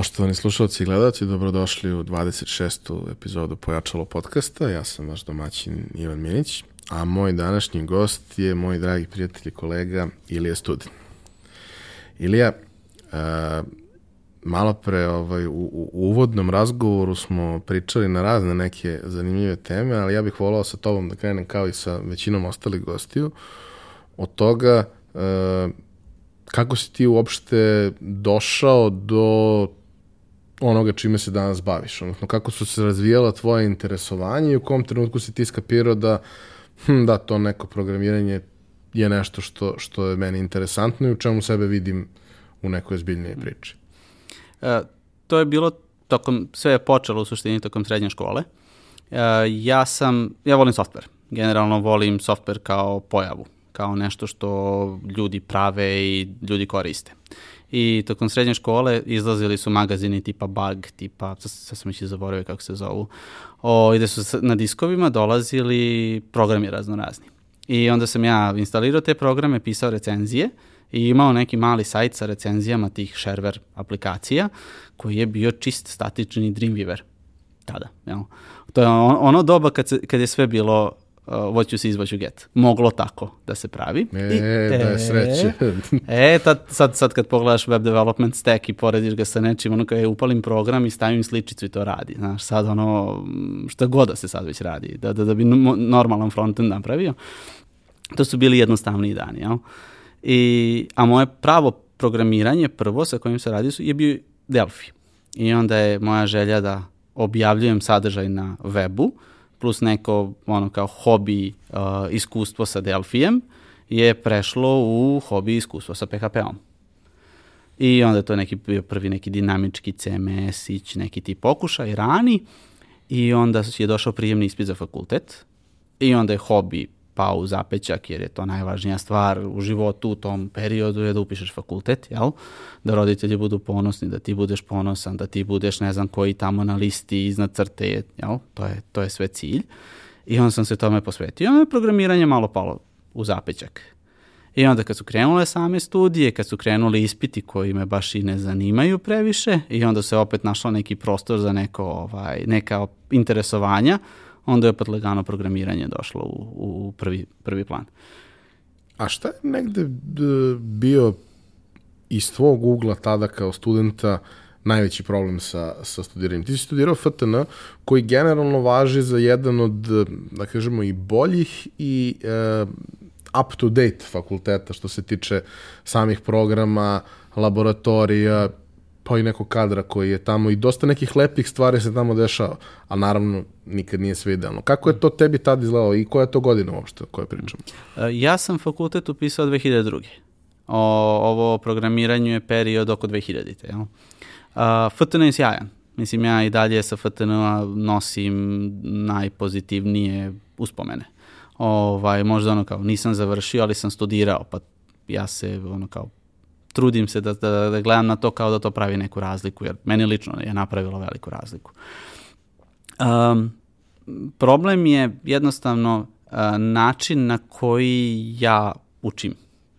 Poštovani slušalci i gledalci, dobrodošli u 26. epizodu Pojačalo podcasta. Ja sam vaš domaćin Ivan Minić, a moj današnji gost je moj dragi prijatelj i kolega Ilija Studin. Ilija, uh, malo pre ovaj, u, u uvodnom razgovoru smo pričali na razne neke zanimljive teme, ali ja bih volao sa tobom da krenem kao i sa većinom ostalih gostiju. Od toga uh, kako si ti uopšte došao do onoga čime se danas baviš, odnosno kako su se razvijala tvoje interesovanje i u kom trenutku si ti skapirao da hm, da, to neko programiranje je nešto što, što je meni interesantno i u čemu sebe vidim u nekoj zbiljnije priči. E, to je bilo tokom, sve je počelo u suštini tokom srednje škole. E, ja sam, ja volim software. Generalno volim software kao pojavu, kao nešto što ljudi prave i ljudi koriste. I tokom srednje škole izlazili su magazini tipa Bug, tipa, sad sam ih zaboravio kako se zovu, o, gde su na diskovima dolazili programi raznorazni. I onda sam ja instalirao te programe, pisao recenzije i imao neki mali sajt sa recenzijama tih shareware aplikacija koji je bio čist statični Dreamweaver tada. Jel? To je ono doba kad, se, kad je sve bilo what you see is what you get. Moglo tako da se pravi. E, I, da je sreće. e, tad, sad, sad kad pogledaš web development stack i porediš ga sa nečim, ono kada je upalim program i stavim sličicu i to radi. Znaš, sad ono, šta god da se sad već radi, da, da, da bi normalan frontend napravio. To su bili jednostavni dani, jel? I, a moje pravo programiranje prvo sa kojim se radi su, je bio Delphi. I onda je moja želja da objavljujem sadržaj na webu, plus neko ono kao hobi uh, iskustvo sa Delfijem je prešlo u hobi iskustvo sa PHP-om. I onda je to neki bio prvi neki dinamički CMS, ić neki ti pokušaj rani i onda je došao prijemni ispit za fakultet i onda je hobi pao u zapećak jer je to najvažnija stvar u životu u tom periodu je da upišeš fakultet, jel? Da roditelji budu ponosni, da ti budeš ponosan, da ti budeš ne znam koji tamo na listi iznad crte, jel? To je, to je sve cilj. I onda sam se tome posvetio. Onda je programiranje malo palo u zapećak. I onda kad su krenule same studije, kad su krenuli ispiti koji me baš i ne zanimaju previše i onda se opet našao neki prostor za neko, ovaj, neka interesovanja, onda je opet lagano programiranje došlo u, u prvi, prvi plan. A šta je negde bio iz tvog ugla tada kao studenta najveći problem sa, sa studiranjem? Ti si studirao FTN koji generalno važi za jedan od, da kažemo, i boljih i e, up-to-date fakulteta što se tiče samih programa, laboratorija, pa i nekog kadra koji je tamo i dosta nekih lepih stvari se tamo dešava, a naravno nikad nije sve idealno. Kako je to tebi tad izgledalo i koja je to godina uopšte koje pričamo? E, ja sam fakultet upisao 2002. O, ovo programiranju je period oko 2000-te. Jel? Uh, FTN je sjajan. Mislim, ja i dalje sa FTN nosim najpozitivnije uspomene. Ovaj, možda ono kao nisam završio, ali sam studirao, pa ja se ono kao trudim se da, da, da gledam na to kao da to pravi neku razliku, jer meni lično je napravilo veliku razliku. Um, problem je jednostavno uh, način na koji ja učim.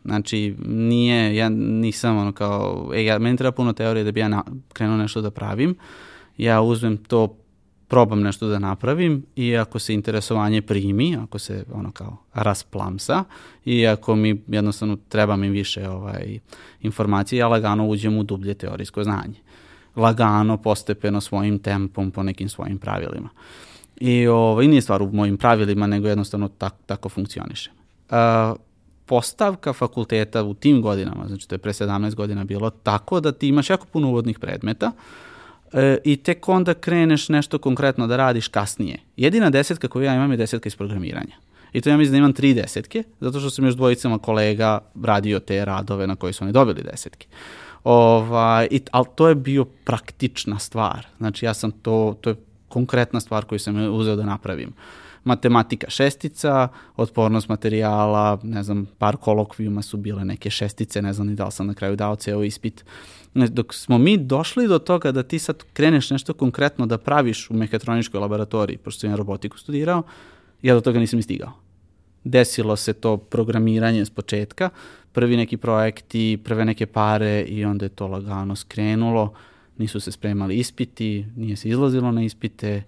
Znači, nije, ja nisam ono kao, e, ja, meni treba puno teorije da bi ja na, krenuo nešto da pravim. Ja uzmem to probam nešto da napravim i ako se interesovanje primi, ako se ono kao rasplamsa i ako mi jednostavno treba mi više ovaj, informacije, ja lagano uđem u dublje teorijsko znanje. Lagano, postepeno, svojim tempom, po nekim svojim pravilima. I ovaj, nije stvar u mojim pravilima, nego jednostavno tak, tako funkcioniše. Uh, postavka fakulteta u tim godinama, znači to je pre 17 godina bilo tako da ti imaš jako puno uvodnih predmeta, uh, e, i tek onda kreneš nešto konkretno da radiš kasnije. Jedina desetka koju ja imam je desetka iz programiranja. I to ja mislim da imam tri desetke, zato što sam još dvojicama kolega radio te radove na koji su oni dobili desetke. Ovaj, i, ali to je bio praktična stvar. Znači ja sam to, to je konkretna stvar koju sam uzeo da napravim. Matematika šestica, otpornost materijala, ne znam, par kolokvijuma su bile neke šestice, ne znam ni da li sam na kraju dao ceo ispit. Uh, dok smo mi došli do toga da ti sad kreneš nešto konkretno da praviš u mehatroničkoj laboratoriji, pošto sam ja robotiku studirao, ja do toga nisam i stigao. Desilo se to programiranje s početka, prvi neki projekti, prve neke pare i onda je to lagano skrenulo nisu se spremali ispiti, nije se izlazilo na ispite,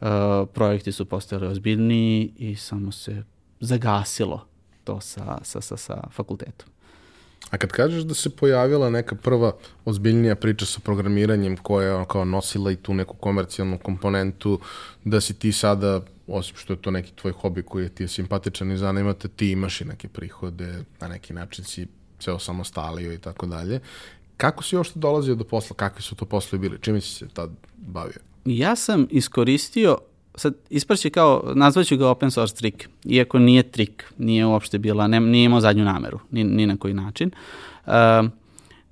uh, projekti su postali ozbiljniji i samo se zagasilo to sa, sa, sa, sa fakultetom. A kad kažeš da se pojavila neka prva ozbiljnija priča sa programiranjem koja je kao nosila i tu neku komercijalnu komponentu, da si ti sada, osim što je to neki tvoj hobi koji je ti je simpatičan i zanimate, ti imaš i neke prihode, na neki način si se osamostalio i tako dalje. Kako si uopšte dolazio do posla? Kakvi su to poslovi bili? Čime si se tad bavio? Ja sam iskoristio sad ispraći kao, nazvaću ga open source trik, iako nije trik, nije uopšte bila, ne, nije imao zadnju nameru, ni, ni na koji način. Uh,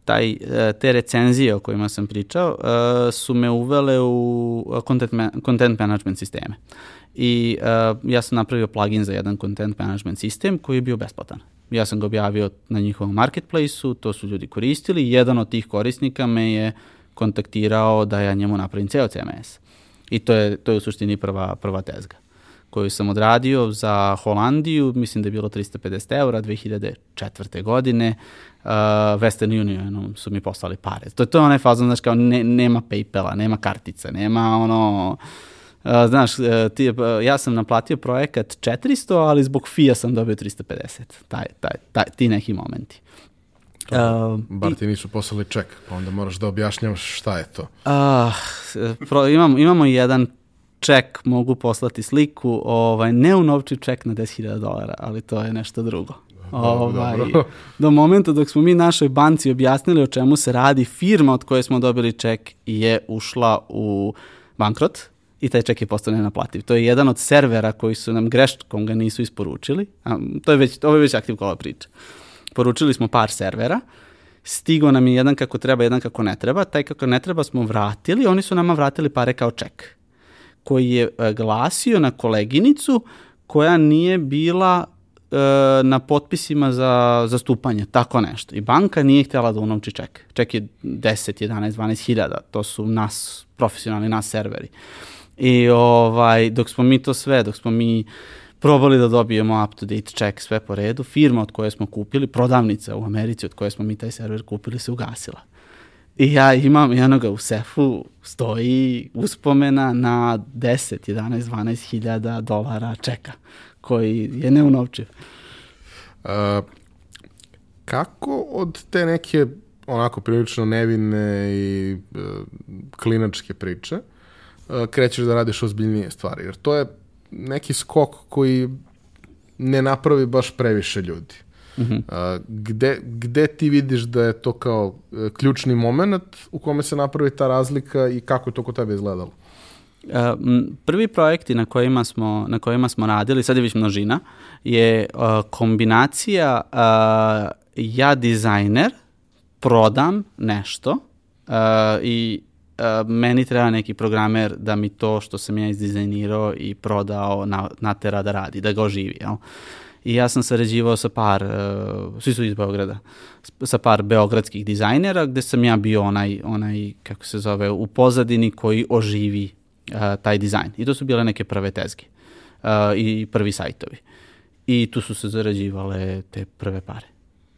taj, uh, te recenzije o kojima sam pričao uh, su me uvele u content, ma content management sisteme. I uh, ja sam napravio plugin za jedan content management sistem koji je bio besplatan. Ja sam ga objavio na njihovom marketplaceu, to su ljudi koristili. Jedan od tih korisnika me je kontaktirao da ja njemu napravim ceo CMS. I to je, to je u suštini prva, prva tezga koju sam odradio za Holandiju, mislim da je bilo 350 eura 2004. godine, uh, Western Unionom su mi poslali pare. To, to je onaj fazon, znaš, kao ne, nema Paypala, nema kartice, nema ono... Uh, znaš, uh, ti, uh, ja sam naplatio projekat 400, ali zbog FIA sam dobio 350. Taj, taj, taj, ti neki momenti. Uh, Bar ti nisu poslali ček, pa onda moraš da objašnjavaš šta je to. Uh, pro, imam, imamo jedan ček, mogu poslati sliku, ovaj, ne u novči ček na 10.000 dolara, ali to je nešto drugo. Ovaj, do momenta dok smo mi našoj banci objasnili o čemu se radi, firma od koje smo dobili ček je ušla u bankrot i taj ček je postao nenaplativ. To je jedan od servera koji su nam greškom ga nisu isporučili. A, to je već, ovo je već aktiv kola priča. Uh, poručili smo par servera, stigo nam je jedan kako treba, jedan kako ne treba, taj kako ne treba smo vratili, oni su nama vratili pare kao ček, koji je e, glasio na koleginicu koja nije bila e, na potpisima za zastupanje, tako nešto. I banka nije htjela da unovči ček. Ček je 10, 11, 12 hiljada, to su nas, profesionalni nas serveri. I ovaj, dok smo mi to sve, dok smo mi probali da dobijemo up-to-date check sve po redu. Firma od koje smo kupili, prodavnica u Americi od koje smo mi taj server kupili, se ugasila. I ja imam jednoga u sefu, stoji uspomena na 10, 11, 12 hiljada dolara čeka, koji je neunovčiv. Uh, kako od te neke onako prilično nevine i uh, klinačke priče uh, krećeš da radiš ozbiljnije stvari? Jer to je neki skok koji ne napravi baš previše ljudi. Mm -hmm. A, gde, gde ti vidiš da je to kao e, ključni moment u kome se napravi ta razlika i kako je to kod tebe izgledalo? Uh, prvi projekti na kojima smo, na kojima smo radili, sad je već množina, je uh, kombinacija uh, ja dizajner, prodam nešto uh, i uh, meni treba neki programer da mi to što sam ja izdizajnirao i prodao na, natera da radi, da ga oživi, jel? I ja sam sarađivao sa par, uh, svi su iz Beograda, sa par beogradskih dizajnera gde sam ja bio onaj, onaj kako se zove, u pozadini koji oživi uh, taj dizajn. I to su bile neke prve tezge uh, i prvi sajtovi. I tu su se zarađivale te prve pare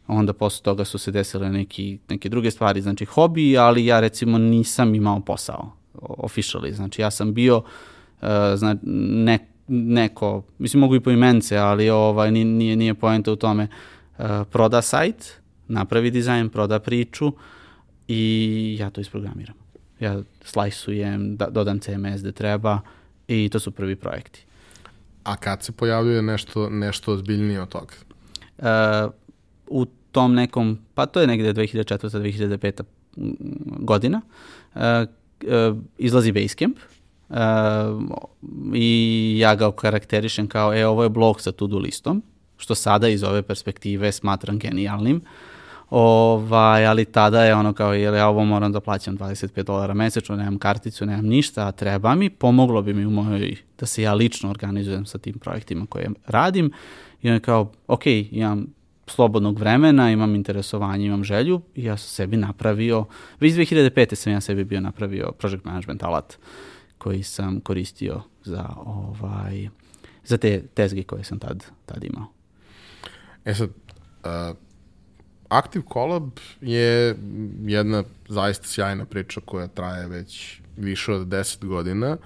onda posle toga su se desile neki, neke druge stvari, znači hobi, ali ja recimo nisam imao posao officially, znači ja sam bio uh, zna, ne, neko, mislim mogu i po imence, ali ovaj, nije, nije poenta u tome, uh, proda sajt, napravi dizajn, proda priču i ja to isprogramiram. Ja slajsujem, da, dodam CMS da treba i to su prvi projekti. A kad se pojavljuje nešto, nešto ozbiljnije od toga? Uh, u tom nekom, pa to je negde 2004. 2005. godina, uh, izlazi Basecamp uh, i ja ga karakterišem kao, e, ovo je blog sa to-do listom, što sada iz ove perspektive smatram genijalnim. Ovaj, ali tada je ono kao, jel ja ovo moram da plaćam 25 dolara mesečno, nemam karticu, nemam ništa, a treba mi, pomoglo bi mi u mojoj, da se ja lično organizujem sa tim projektima koje radim. I on je kao, ok, imam slobodnog vremena, imam interesovanje, imam želju i ja sam sebi napravio, već 2005. sam ja sebi bio napravio project management alat koji sam koristio za ovaj za te tezge koje sam tad, tad imao. E sad, uh, Active Collab je jedna zaista sjajna priča koja traje već više od 10 godina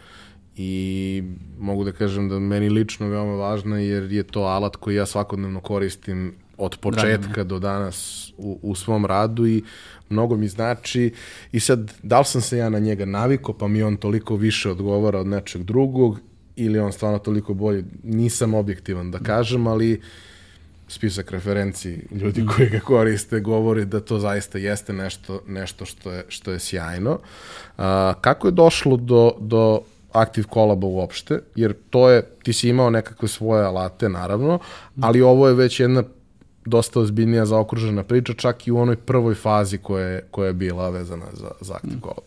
i mogu da kažem da meni lično veoma važna jer je to alat koji ja svakodnevno koristim od početka do danas u, u svom radu i mnogo mi znači. I sad da li sam se ja na njega naviko pa mi on toliko više odgovara od nečeg drugog ili on stvarno toliko bolji, nisam objektivan da kažem, ali spisak referenci ljudi mm. koji ga koriste govori da to zaista jeste nešto, nešto što, je, što je sjajno. A, kako je došlo do, do Active Collaba uopšte, jer to je, ti si imao nekakve svoje alate, naravno, ali ovo je već jedna dosta ozbiljnija zaokružena priča, čak i u onoj prvoj fazi koja je, koja je bila vezana za, za Active Collab.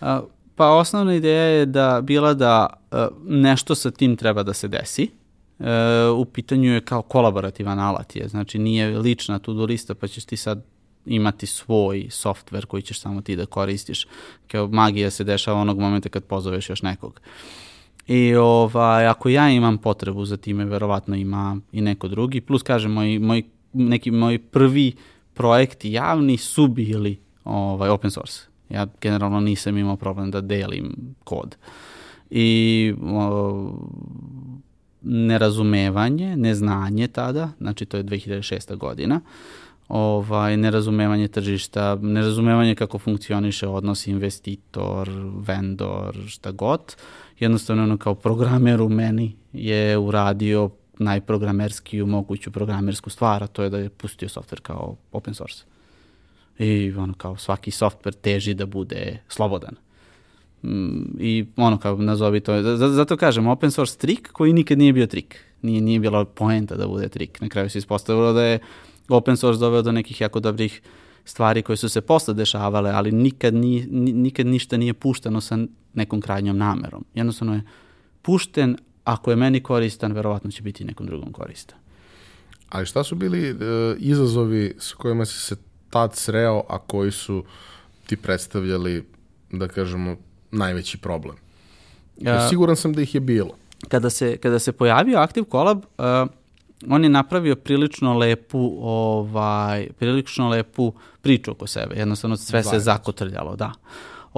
A, pa osnovna ideja je da bila da a, nešto sa tim treba da se desi, e, u pitanju je kao kolaborativan alat je, znači nije lična to-do lista pa ćeš ti sad imati svoj softver koji ćeš samo ti da koristiš. Kao magija se dešava onog momenta kad pozoveš još nekog. I ovaj, ako ja imam potrebu za time, verovatno ima i neko drugi. Plus, kažem, moj, moj, neki moji prvi projekti javni su bili ovaj, open source. Ja generalno nisam imao problem da delim kod. I o, nerazumevanje, neznanje tada, znači to je 2006. godina, ovaj, nerazumevanje tržišta, nerazumevanje kako funkcioniše odnos investitor, vendor, šta god. Jednostavno ono kao programer u meni je uradio najprogramerskiju moguću programersku stvar, a to je da je pustio software kao open source. I ono kao svaki software teži da bude slobodan. Mm, I ono kao nazovi to, zato kažem open source trik koji nikad nije bio trik. Nije, nije bila poenta da bude trik. Na kraju se ispostavilo da je open source doveo do nekih jako dobrih stvari koje su se posle dešavale, ali nikad, ni, nikad ništa nije pušteno sa nekom krajnjom namerom. Jednostavno je pušten, ako je meni koristan, verovatno će biti nekom drugom koristan. Ali šta su bili uh, izazovi s kojima si se tad sreo, a koji su ti predstavljali, da kažemo, najveći problem? Ja, siguran sam da ih je bilo. Kada se, kada se pojavio Active Collab, uh, on je napravio prilično lepu ovaj prilično lepu priču oko sebe. Jednostavno sve Zajednicu. se zakotrljalo, da.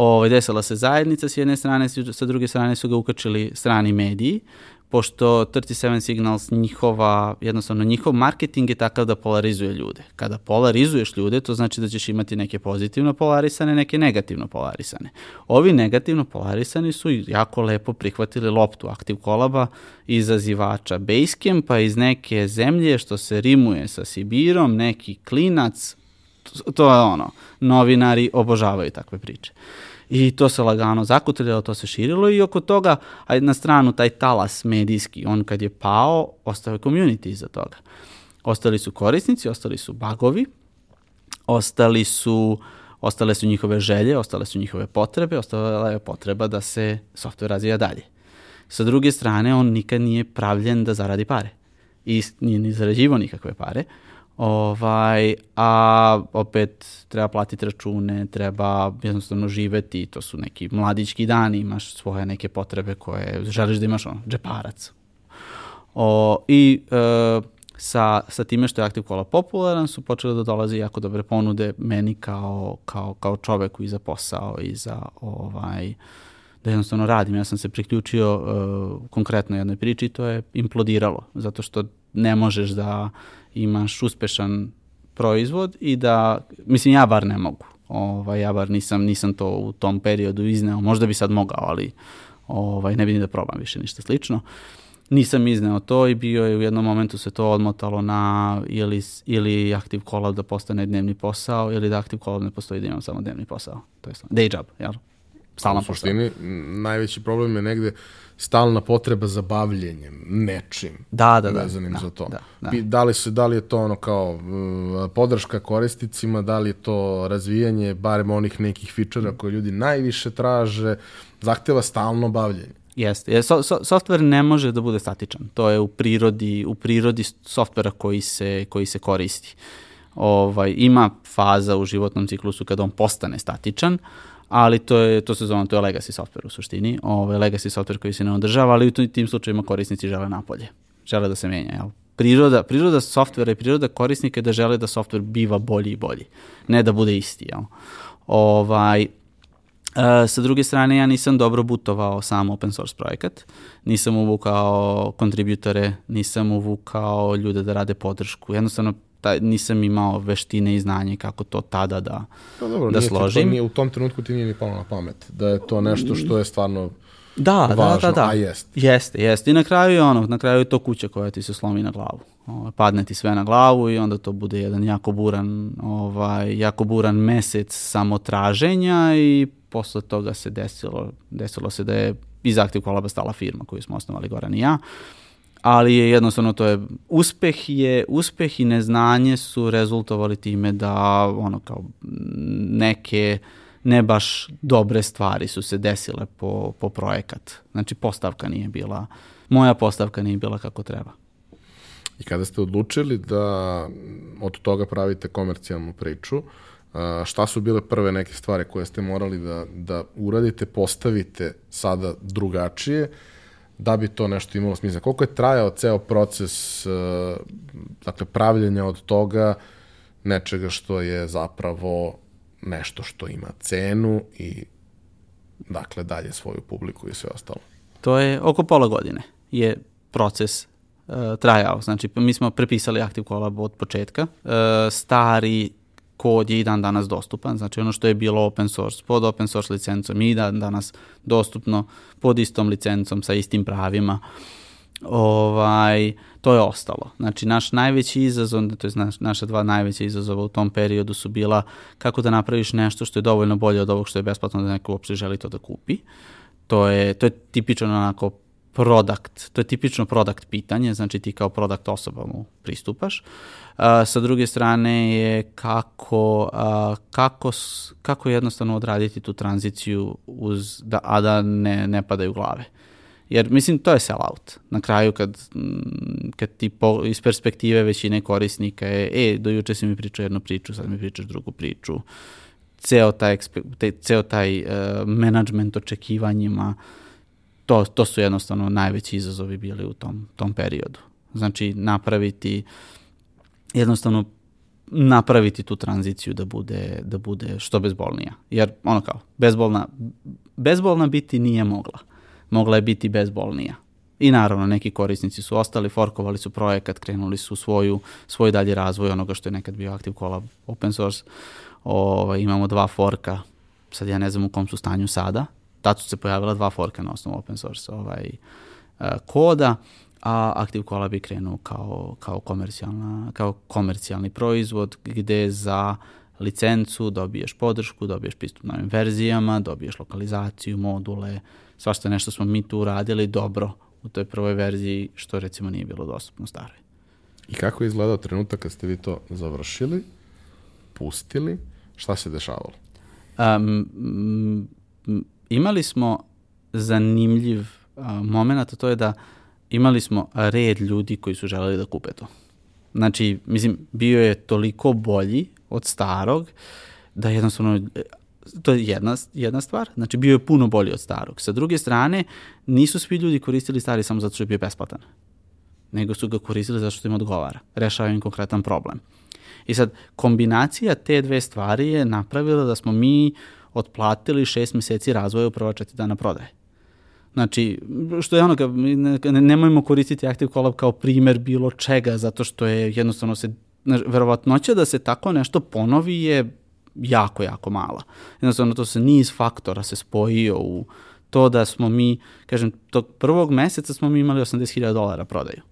Ovaj desila se zajednica s jedne strane, sa druge strane su ga ukačili strani mediji pošto 37 Signals njihova, jednostavno njihov marketing je takav da polarizuje ljude. Kada polarizuješ ljude, to znači da ćeš imati neke pozitivno polarisane, neke negativno polarisane. Ovi negativno polarisani su jako lepo prihvatili loptu Active Kolaba izazivača Basecampa iz neke zemlje što se rimuje sa Sibirom, neki klinac, to je ono, novinari obožavaju takve priče. I to se lagano zakutrljalo, to se širilo i oko toga, a na stranu taj talas medijski, on kad je pao, ostao je community iza toga. Ostali su korisnici, ostali su bagovi, ostali su, ostale su njihove želje, ostale su njihove potrebe, ostala je potreba da se software razvija dalje. Sa druge strane, on nikad nije pravljen da zaradi pare. I nije ni zarađivo nikakve pare. Ovaj, a opet treba platiti račune, treba jednostavno živeti, to su neki mladički dani, imaš svoje neke potrebe koje želiš da imaš ono, džeparac. O, I e, sa, sa time što je Active Cola popularan su počele da dolaze jako dobre ponude meni kao, kao, kao čoveku i za posao i za ovaj, da jednostavno radim. Ja sam se priključio uh, konkretno jednoj priči i to je implodiralo, zato što ne možeš da imaš uspešan proizvod i da, mislim ja bar ne mogu, ovaj, ja bar nisam, nisam to u tom periodu izneo, možda bi sad mogao, ali ovaj, ne ni da probam više ništa slično. Nisam izneo to i bio je u jednom momentu se to odmotalo na ili, ili Active Collab da postane dnevni posao ili da Active Collab ne postoji da imam samo dnevni posao. To je day job, jel? Stalna U suštini, najveći problem je negde stalna potreba za bavljenjem nečim da, da, da, vezanim da, za to. Da, da. Da, li se, da li je to ono kao uh, podrška korisnicima, da li je to razvijanje barem onih nekih fičera koje ljudi najviše traže, zahteva stalno bavljenje. Jeste. So, so, software ne može da bude statičan. To je u prirodi, u prirodi softvera koji se, koji se koristi. Ovaj, ima faza u životnom ciklusu kada on postane statičan, ali to, je, to se zove, to je legacy software u suštini, ovaj, legacy software koji se ne održava, ali u tim slučajima korisnici žele napolje, žele da se menja, jel? Priroda, priroda softvera i priroda korisnika je da žele da softver biva bolji i bolji, ne da bude isti. Jel? Ovaj, Uh, sa druge strane, ja nisam dobro butovao sam open source projekat. Nisam uvukao kontributore, nisam uvukao ljude da rade podršku. Jednostavno, taj, nisam imao veštine i znanje kako to tada da, no, dobro, da nije složim. To, nije, u tom trenutku ti nije ni palo na pamet. Da je to nešto što je stvarno Da, važno, da, da, da. a jest. Jeste, jeste. I na kraju je ono, na kraju je to kuća koja ti se slomi na glavu. Ovaj, padne ti sve na glavu i onda to bude jedan jako buran, ovaj, jako buran mesec samotraženja i posle toga se desilo, desilo se da je iz Active Collaba stala firma koju smo osnovali Goran i ja. Ali je jednostavno to je uspeh je uspeh i neznanje su rezultovali time da ono kao neke ne baš dobre stvari su se desile po, po projekat. Znači postavka nije bila, moja postavka nije bila kako treba. I kada ste odlučili da od toga pravite komercijalnu priču, šta su bile prve neke stvari koje ste morali da, da uradite, postavite sada drugačije, da bi to nešto imalo smisla. Koliko je trajao ceo proces dakle, pravljenja od toga nečega što je zapravo nešto što ima cenu i dakle dalje svoju publiku i sve ostalo. To je oko pola godine je proces uh, trajao. Znači, mi smo prepisali Active Collab od početka. Uh, stari kod je i dan danas dostupan, znači ono što je bilo open source pod open source licencom i dan danas dostupno pod istom licencom sa istim pravima. Ovaj, to je ostalo. Znači, naš najveći izazov, to je naš, naša dva najveća izazova u tom periodu su bila kako da napraviš nešto što je dovoljno bolje od ovog što je besplatno da neko uopšte želi to da kupi. To je, to je tipično onako product, to je tipično product pitanje, znači ti kao product osoba mu pristupaš. Uh, sa druge strane je kako, uh, kako, kako jednostavno odraditi tu tranziciju uz, da, a da ne, ne padaju glave. Jer, mislim, to je sell-out. Na kraju, kad, kad ti po, iz perspektive većine korisnika je, e, do juče si mi pričao jednu priču, sad mi pričaš drugu priču. Ceo taj, te, ceo taj uh, management očekivanjima, to, to su jednostavno najveći izazovi bili u tom, tom periodu. Znači, napraviti, jednostavno napraviti tu tranziciju da bude, da bude što bezbolnija. Jer, ono kao, bezbolna, bezbolna biti nije mogla mogla je biti bezbolnija. I naravno, neki korisnici su ostali, forkovali su projekat, krenuli su svoju, svoj dalji razvoj onoga što je nekad bio Active Collab open source. O, ovaj, imamo dva forka, sad ja ne znam u kom su stanju sada, tad su se pojavila dva forka na osnovu open source ovaj, uh, koda, a Active Collab je krenuo kao, kao, komercijalna, kao komercijalni proizvod gde za licencu dobiješ podršku, dobiješ pristup novim verzijama, dobiješ lokalizaciju, module, svašta nešto smo mi tu uradili dobro u toj prvoj verziji, što recimo nije bilo dostupno staroj. I kako je izgledao trenutak kad ste vi to završili, pustili, šta se dešavalo? Um, imali smo zanimljiv uh, moment, a to je da imali smo red ljudi koji su želeli da kupe to. Znači, mislim, bio je toliko bolji od starog da jednostavno to je jedna, jedna stvar, znači bio je puno bolji od starog. Sa druge strane, nisu svi ljudi koristili stari samo zato što je bio besplatan, nego su ga koristili zato što im odgovara, rešava im konkretan problem. I sad, kombinacija te dve stvari je napravila da smo mi otplatili šest meseci razvoja u prva četiri dana prodaje. Znači, što je ono, ne, nemojmo koristiti Active Collab kao primer bilo čega, zato što je jednostavno se, verovatnoća da se tako nešto ponovi je jako, jako mala. Jednostavno, to se niz faktora se spojio u to da smo mi, kažem, tog prvog meseca smo mi imali 80.000 dolara prodaju.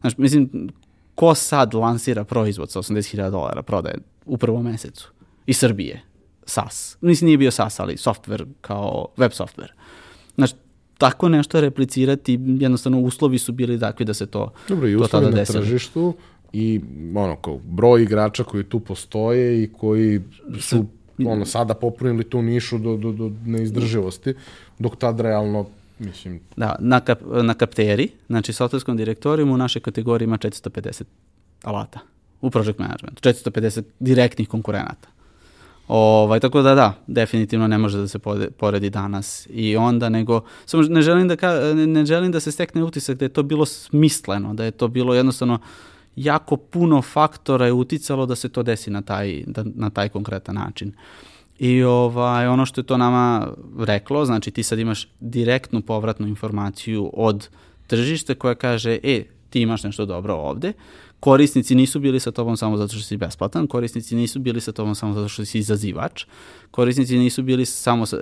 Znači, mislim, ko sad lansira proizvod sa 80.000 dolara prodaje u prvom mesecu? Iz Srbije. SAS. Mislim, nije bio SAS, ali software kao web software. Znači, tako nešto replicirati, jednostavno uslovi su bili takvi da se to, Dobro, i to tada na tržištu i ono, kao broj igrača koji tu postoje i koji su ono, sada popunili tu nišu do, do, do neizdrživosti, dok tad realno Mislim... Da, na, kap, na kapteri, znači softwareskom direktorijumu u našoj kategoriji ima 450 alata u project managementu, 450 direktnih konkurenata. Ovaj, tako da da, definitivno ne može da se poredi danas i onda, nego samo ne želim da, ka, ne želim da se stekne utisak da je to bilo smisleno, da je to bilo jednostavno jako puno faktora je uticalo da se to desi na taj, da, na taj konkretan način. I ovaj, ono što je to nama reklo, znači ti sad imaš direktnu povratnu informaciju od tržište koja kaže, e, ti imaš nešto dobro ovde, korisnici nisu bili sa tobom samo zato što si besplatan, korisnici nisu bili sa tobom samo zato što si izazivač, korisnici nisu bili samo sa...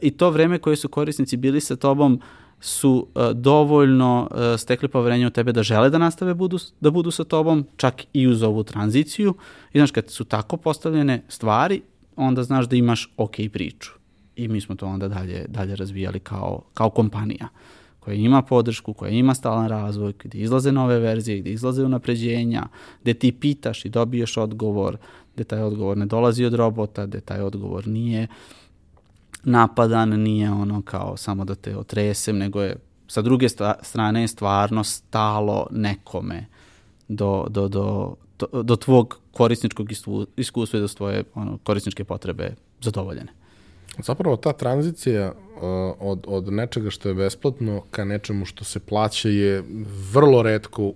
I to vreme koje su korisnici bili sa tobom su uh, dovoljno uh, stekli poverenje u tebe da žele da nastave budu, da budu sa tobom, čak i uz ovu tranziciju. I znaš, kad su tako postavljene stvari, onda znaš da imaš ok priču. I mi smo to onda dalje, dalje razvijali kao, kao kompanija koja ima podršku, koja ima stalan razvoj, gde izlaze nove verzije, gde izlaze unapređenja, gde ti pitaš i dobiješ odgovor, gde taj odgovor ne dolazi od robota, gde taj odgovor nije napadan, nije ono kao samo da te otresem, nego je sa druge strane je stvarno stalo nekome do, do, do, do, do tvog korisničkog iskustva i do svoje ono, korisničke potrebe zadovoljene. Zapravo ta tranzicija uh, od, od nečega što je besplatno ka nečemu što se plaća je vrlo redko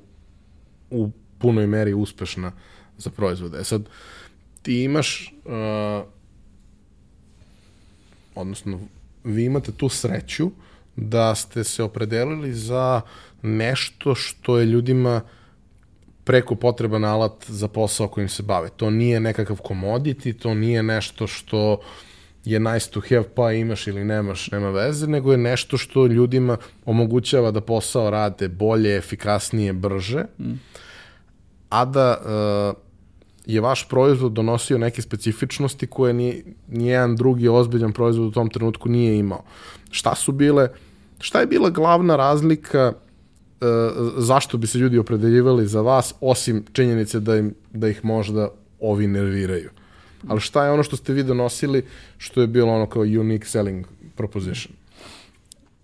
u punoj meri uspešna za proizvode. E sad, ti imaš, uh, odnosno, vi imate tu sreću da ste se opredelili za nešto što je ljudima preko potreban alat za posao kojim se bave. To nije nekakav commodity, to nije nešto što uh, je nice to have, pa imaš ili nemaš, nema veze, nego je nešto što ljudima omogućava da posao rade bolje, efikasnije, brže, mm. a da uh, je vaš proizvod donosio neke specifičnosti koje ni, nijedan drugi ozbiljan proizvod u tom trenutku nije imao. Šta su bile, šta je bila glavna razlika uh, zašto bi se ljudi opredeljivali za vas, osim činjenice da, im, da ih možda ovi nerviraju? Ali šta je ono što ste vi donosili što je bilo ono kao unique selling proposition?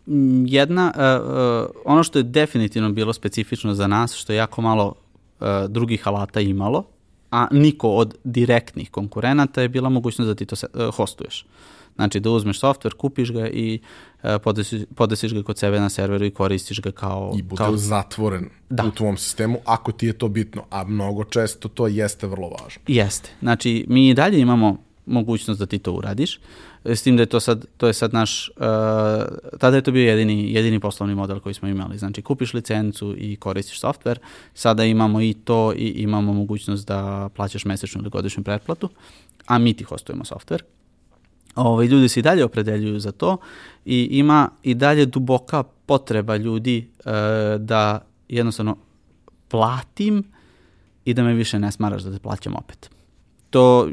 Mm, jedna, uh, uh, ono što je definitivno bilo specifično za nas, što je jako malo uh, drugih alata imalo, a niko od direktnih konkurenata je bila mogućnost da ti to se, uh, hostuješ. Znači da uzmeš softver, kupiš ga i uh, podesiš, podesiš ga kod sebe na serveru i koristiš ga kao... I bude kao... zatvoren da. u tvom sistemu, ako ti je to bitno, a mnogo često to jeste vrlo važno. Jeste. Znači, mi i dalje imamo mogućnost da ti to uradiš, s tim da je to sad, to je sad naš, uh, tada je to bio jedini, jedini poslovni model koji smo imali, znači kupiš licencu i koristiš softver, sada imamo i to i imamo mogućnost da plaćaš mesečnu ili godišnju pretplatu, a mi ti hostujemo softver, ovaj, ljudi se i dalje opredeljuju za to i ima i dalje duboka potreba ljudi e, da jednostavno platim i da me više ne smaraš da te plaćam opet. To,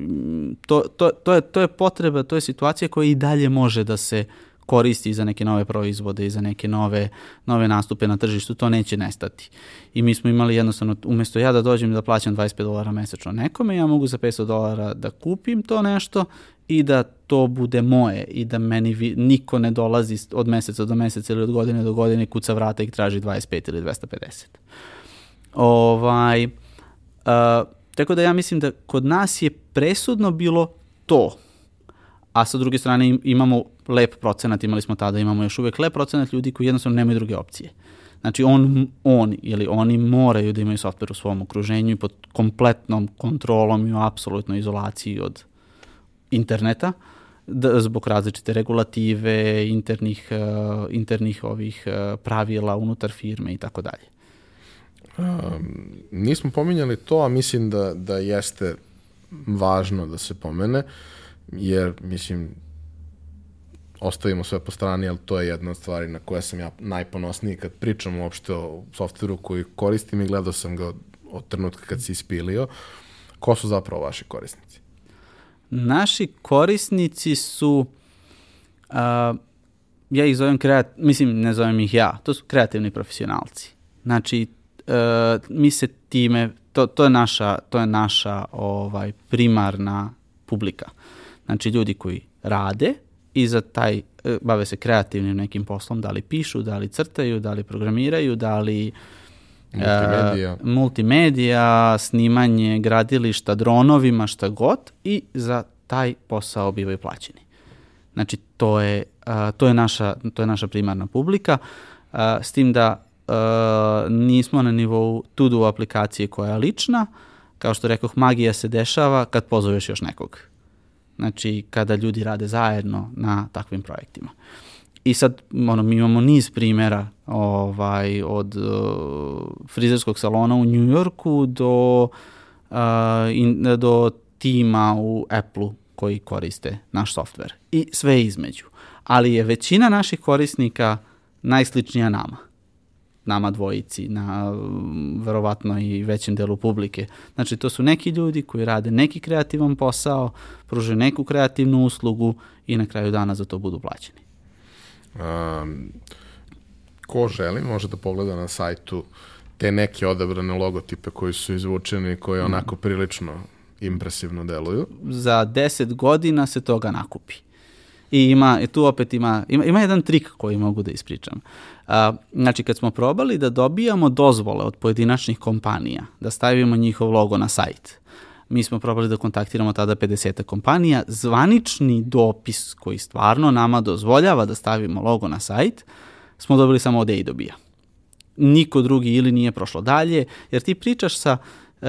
to, to, to, je, to je potreba, to je situacija koja i dalje može da se koristi za neke nove proizvode i za neke nove, nove nastupe na tržištu, to neće nestati. I mi smo imali jednostavno, umesto ja da dođem da plaćam 25 dolara mesečno nekome, ja mogu za 500 dolara da kupim to nešto i da to bude moje i da meni vi, niko ne dolazi od meseca do meseca ili od godine do godine kuca vrata i traži 25 ili 250. Ovaj, uh, tako da ja mislim da kod nas je presudno bilo to, a sa druge strane imamo lep procenat, imali smo tada, imamo još uvek lep procenat ljudi koji jednostavno nemaju druge opcije. Znači on, on ili oni moraju da imaju software u svom okruženju i pod kompletnom kontrolom i u apsolutnoj izolaciji od interneta da, zbog različite regulative, internih, uh, internih ovih uh, pravila unutar firme i tako dalje. Nismo pominjali to, a mislim da, da jeste važno da se pomene, jer mislim ostavimo sve po strani, ali to je jedna od stvari na koje sam ja najponosniji kad pričam uopšte o softveru koji koristim i gledao sam ga od, od trenutka kad si ispilio. Ko su zapravo vaši korisnici? Naši korisnici su, uh, ja ih zovem kreat, mislim ne zovem ih ja, to su kreativni profesionalci. Znači, uh, mi se time, to, to je naša, to je naša ovaj primarna publika. Znači, ljudi koji rade i za taj, uh, bave se kreativnim nekim poslom, da li pišu, da li crtaju, da li programiraju, da li uh, Multimedija. Uh, multimedija, snimanje gradilišta dronovima, šta god i za taj posao bivaju plaćeni. Znači, to je, a, to je, naša, to je naša primarna publika, a, s tim da a, nismo na nivou to-do aplikacije koja je lična, kao što rekoh, magija se dešava kad pozoveš još nekog. Znači, kada ljudi rade zajedno na takvim projektima. I sad, ono, mi imamo niz primjera ovaj, od uh, frizerskog salona u New Yorku do, uh, in, do tima u Apple-u koji koriste naš softver. I sve između. Ali je većina naših korisnika najsličnija nama nama dvojici, na verovatno i većem delu publike. Znači, to su neki ljudi koji rade neki kreativan posao, pruže neku kreativnu uslugu i na kraju dana za to budu plaćeni. Um, ko želi može da pogleda na sajtu te neke odabrane logotipe koji su izvučeni, koji mm. onako prilično impresivno deluju. Za 10 godina se toga nakupi. I ima, i tu opet ima, ima, ima jedan trik koji mogu da ispričam. A, znači, kad smo probali da dobijamo dozvole od pojedinačnih kompanija, da stavimo njihov logo na sajt, mi smo probali da kontaktiramo tada 50 kompanija, zvanični dopis koji stvarno nama dozvoljava da stavimo logo na sajt, smo dobili samo od EI dobija. Niko drugi ili nije prošlo dalje, jer ti pričaš sa, uh,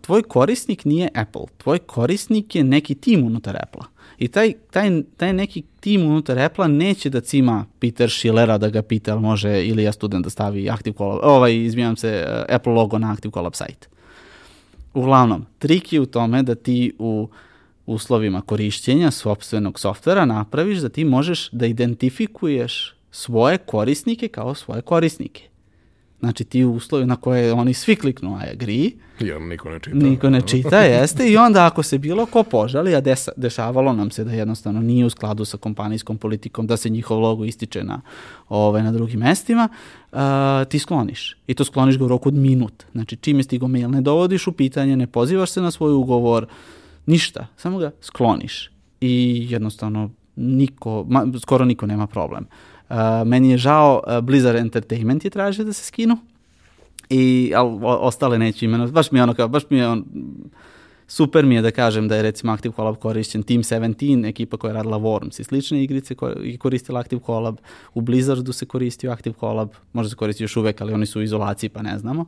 tvoj korisnik nije Apple, tvoj korisnik je neki tim unutar Apple-a. I taj, taj, taj neki tim unutar Apple-a neće da cima Peter Schillera da ga pita ali može ili ja student da stavi Active Collab, ovaj, izmijenam se, eh, Apple logo na Active Collab sajt. Uglavnom, trik je u tome da ti u uslovima korišćenja sobstvenog softvera napraviš da ti možeš da identifikuješ svoje korisnike kao svoje korisnike. Znači ti uslovi na koje oni svi kliknu I agree. Ja, niko ne čita. Niko ne čita, jeste. I onda ako se bilo ko požali, a desa, dešavalo nam se da jednostavno nije u skladu sa kompanijskom politikom, da se njihov logo ističe na, ove, ovaj, na drugim mestima, uh, ti skloniš. I to skloniš ga u roku od minut. Znači čim je stigo mail, ne dovodiš u pitanje, ne pozivaš se na svoj ugovor, ništa. Samo ga skloniš. I jednostavno niko, ma, skoro niko nema problem. Uh, meni je žao, uh, Blizzard Entertainment je tražio da se skinu, i, ali ostale neću imenovati. Baš mi je ono kao, baš mi je on, super mi je da kažem da je recimo Active Collab korišćen Team 17, ekipa koja je radila Worms i slične igrice i koristila Active Collab. U Blizzardu se koristio Active Collab, možda se koristi još uvek, ali oni su u izolaciji pa ne znamo.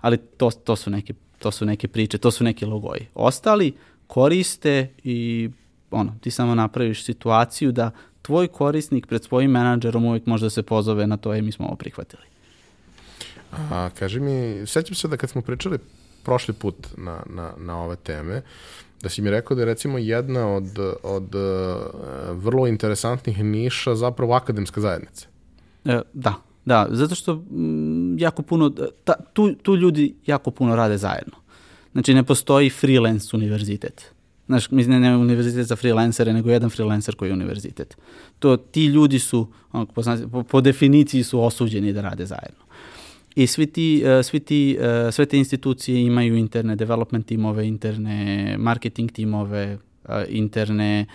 Ali to, to, su, neke, to su neke priče, to su neki logoji. Ostali koriste i ono, ti samo napraviš situaciju da tvoj korisnik pred svojim menadžerom uvijek može da se pozove na to i mi smo ovo prihvatili. A, kaži mi, sećam se da kad smo pričali prošli put na, na, na ove teme, da si mi rekao da je recimo jedna od, od uh, vrlo interesantnih niša zapravo akademska zajednica. E, da, da, zato što jako puno, ta, tu, tu ljudi jako puno rade zajedno. Znači ne postoji freelance univerzitet. Znaš, mislim, ne, ne univerzitet za freelancere, nego jedan freelancer koji je univerzitet. To, ti ljudi su, on, po, po, po definiciji su osuđeni da rade zajedno. I svi ti, uh, svi ti, uh, sve te institucije imaju interne development timove, interne marketing timove, uh, interne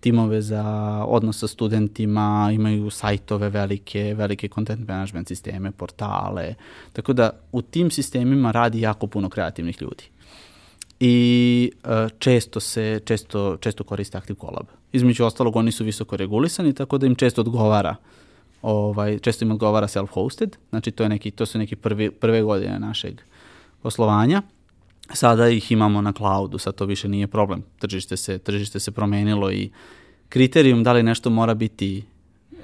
timove za odnos sa studentima, imaju sajtove velike, velike content management sisteme, portale. Tako da u tim sistemima radi jako puno kreativnih ljudi i uh, često se često često koriste Active Collab. Između ostalog oni su visoko regulisani tako da im često odgovara ovaj često im odgovara self-hosted, znači to je neki to su neki prvi prve godine našeg poslovanja. Sada ih imamo na cloudu, sad to više nije problem. Tržište se tržište se promenilo i kriterijum da li nešto mora biti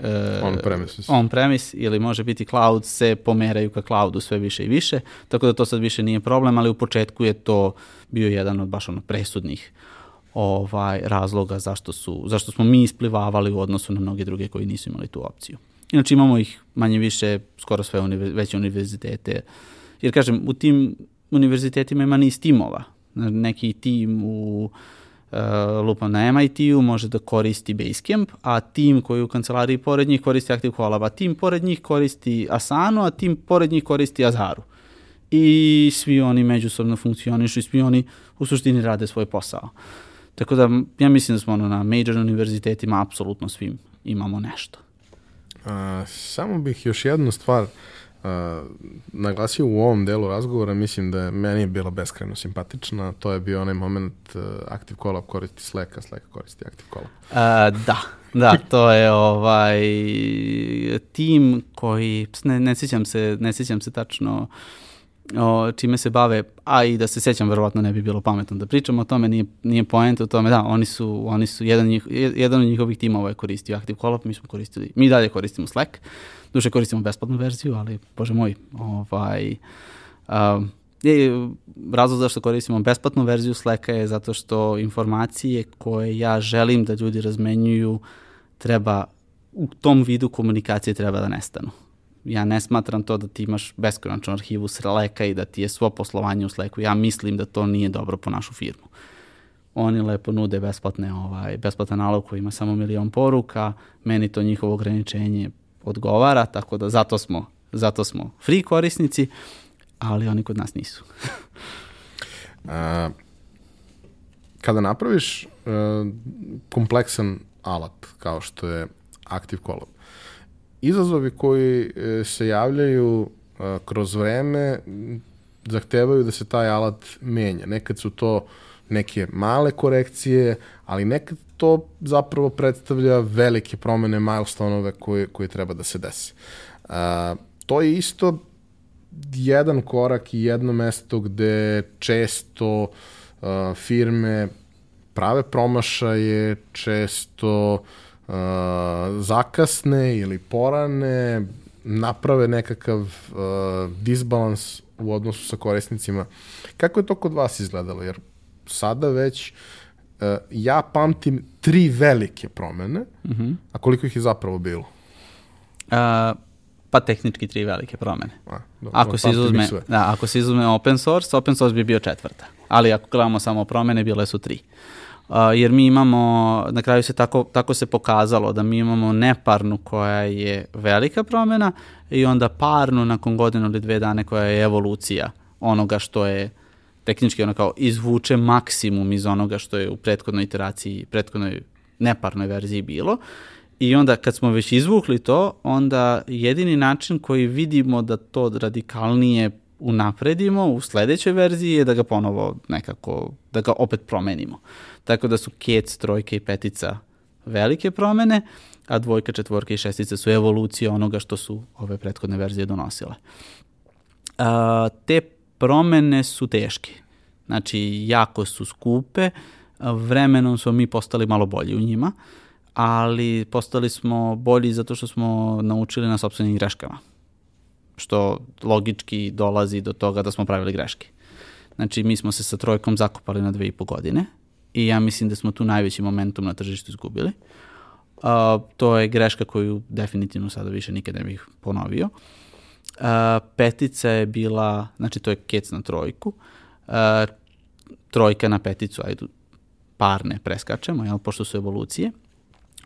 uh, on premises. on premise ili može biti cloud se pomeraju ka cloudu sve više i više, tako da to sad više nije problem, ali u početku je to bio jedan od baš ono presudnih ovaj razloga zašto su zašto smo mi isplivavali u odnosu na mnoge druge koji nisu imali tu opciju. Inače imamo ih manje više skoro sve univer, veće univerzitete. Jer kažem, u tim univerzitetima ima niz timova. Neki tim u uh, lupam na MIT-u može da koristi Basecamp, a tim koji u kancelariji pored njih koristi Active Collab, a tim pored njih koristi Asanu, a tim pored njih koristi Azaru. I svi oni međusobno funkcionišu i svi oni u suštini rade svoj posao. Tako da ja mislim da smo ono, na major univerzitetima apsolutno svim imamo nešto. A, samo bih još jednu stvar naglasio u ovom delu razgovora, mislim da je meni je bila beskreno simpatična, to je bio onaj moment uh, Active Collab koristi Slack, a Slack koristi Active Collab. Uh, da, da, to je ovaj tim koji, ne, ne sjećam se, ne sjećam se tačno uh, o, čime se bave, a i da se sećam, verovatno ne bi bilo pametno da pričamo o tome, nije, nije poenta u tome, da, oni su, oni su jedan, njih, jedan od njihovih timova je koristio Active Collab, mi smo koristili, mi dalje koristimo Slack, duše koristimo besplatnu verziju, ali, bože moj, ovaj, um, je, razlog zašto koristimo besplatnu verziju Slacka je zato što informacije koje ja želim da ljudi razmenjuju treba u tom vidu komunikacije treba da nestanu ja ne smatram to da ti imaš beskonačnu arhivu Slacka i da ti je svo poslovanje u Slacku. Ja mislim da to nije dobro po našu firmu. Oni lepo nude besplatne, ovaj, besplatan nalog koji ima samo milion poruka, meni to njihovo ograničenje odgovara, tako da zato smo, zato smo free korisnici, ali oni kod nas nisu. A, kada napraviš uh, kompleksan alat kao što je Active Collab, izazovi koji e, se javljaju e, kroz vreme zahtevaju da se taj alat menja. Nekad su to neke male korekcije, ali nekad to zapravo predstavlja velike promene, milestone-ove koje, koje treba da se dese. A, to je isto jedan korak i jedno mesto gde često a, firme prave promašaje, često uh, zakasne ili porane, naprave nekakav uh, disbalans u odnosu sa korisnicima. Kako je to kod vas izgledalo? Jer sada već uh, ja pamtim tri velike promene, mhm. -huh. a koliko ih je zapravo bilo? Uh, pa tehnički tri velike promene. A, dobro, ako, se izuzme, da, ako se izuzme open source, open source bi bio četvrta. Ali ako gledamo samo promene, bile su tri. Uh, jer mi imamo, na kraju se tako, tako se pokazalo da mi imamo neparnu koja je velika promena i onda parnu nakon godinu ili dve dane koja je evolucija onoga što je tehnički ono kao izvuče maksimum iz onoga što je u prethodnoj iteraciji, prethodnoj neparnoj verziji bilo. I onda kad smo već izvukli to, onda jedini način koji vidimo da to radikalnije unapredimo u sledećoj verziji je da ga ponovo nekako, da ga opet promenimo. Tako da su kec, trojka i petica velike promene, a dvojka, četvorka i šestica su evolucije onoga što su ove prethodne verzije donosile. A, te promene su teške. Znači, jako su skupe, vremenom smo mi postali malo bolji u njima, ali postali smo bolji zato što smo naučili na sobstvenim greškama što logički dolazi do toga da smo pravili greške. Znači, mi smo se sa trojkom zakopali na dve i po godine i ja mislim da smo tu najveći momentum na tržištu izgubili. Uh, to je greška koju definitivno sada više nikad ne bih ponovio. Uh, petica je bila, znači to je kec na trojku, uh, trojka na peticu, ajde parne preskačemo, jel, pošto su evolucije.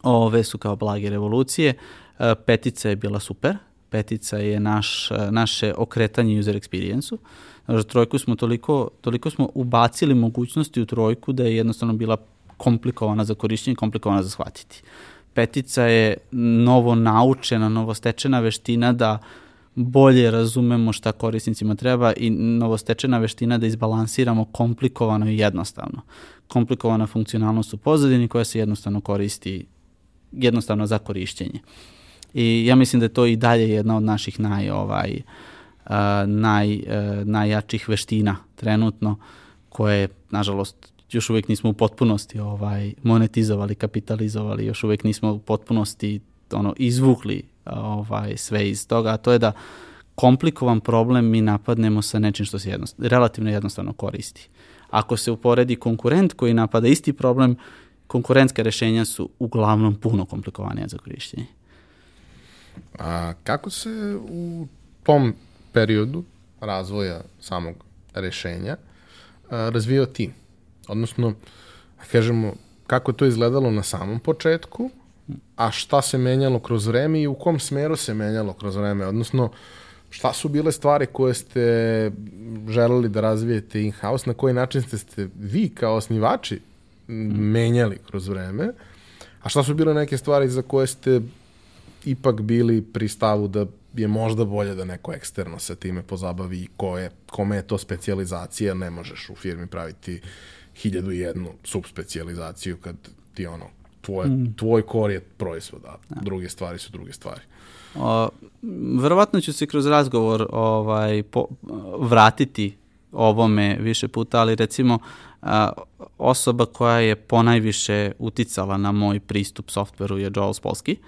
Ove su kao blage revolucije. Uh, petica je bila super, petica je naš, naše okretanje user experience-u. Znači, trojku smo toliko, toliko smo ubacili mogućnosti u trojku da je jednostavno bila komplikovana za korišćenje, komplikovana za shvatiti. Petica je novo naučena, novo stečena veština da bolje razumemo šta korisnicima treba i novostečena veština da izbalansiramo komplikovano i jednostavno. Komplikovana funkcionalnost u pozadini koja se jednostavno koristi jednostavno za korišćenje. I ja mislim da je to i dalje jedna od naših naj, ovaj, uh, naj, uh, najjačih veština trenutno, koje, nažalost, još uvek nismo u potpunosti ovaj, monetizovali, kapitalizovali, još uvek nismo u potpunosti ono, izvukli ovaj, sve iz toga, a to je da komplikovan problem mi napadnemo sa nečim što se jednostavno, relativno jednostavno koristi. Ako se uporedi konkurent koji napada isti problem, konkurentska rešenja su uglavnom puno komplikovanija za korišćenje. A kako se u tom periodu razvoja samog rešenja a, razvijao tim? Odnosno, kažemo, kako je to izgledalo na samom početku, a šta se menjalo kroz vreme i u kom smeru se menjalo kroz vreme? Odnosno, šta su bile stvari koje ste želeli da razvijete in-house, na koji način ste, ste vi kao osnivači menjali kroz vreme, a šta su bile neke stvari za koje ste ipak bili pri stavu da je možda bolje da neko eksterno se time pozabavi i ko je, kome je to specializacija, ne možeš u firmi praviti hiljadu i jednu subspecializaciju kad ti ono, tvoj, mm. tvoj kor je proizvod, a ja. druge stvari su druge stvari. O, verovatno ću se kroz razgovor ovaj, po, vratiti ovome više puta, ali recimo a, osoba koja je ponajviše uticala na moj pristup softveru je Joel Spolsky. Uh,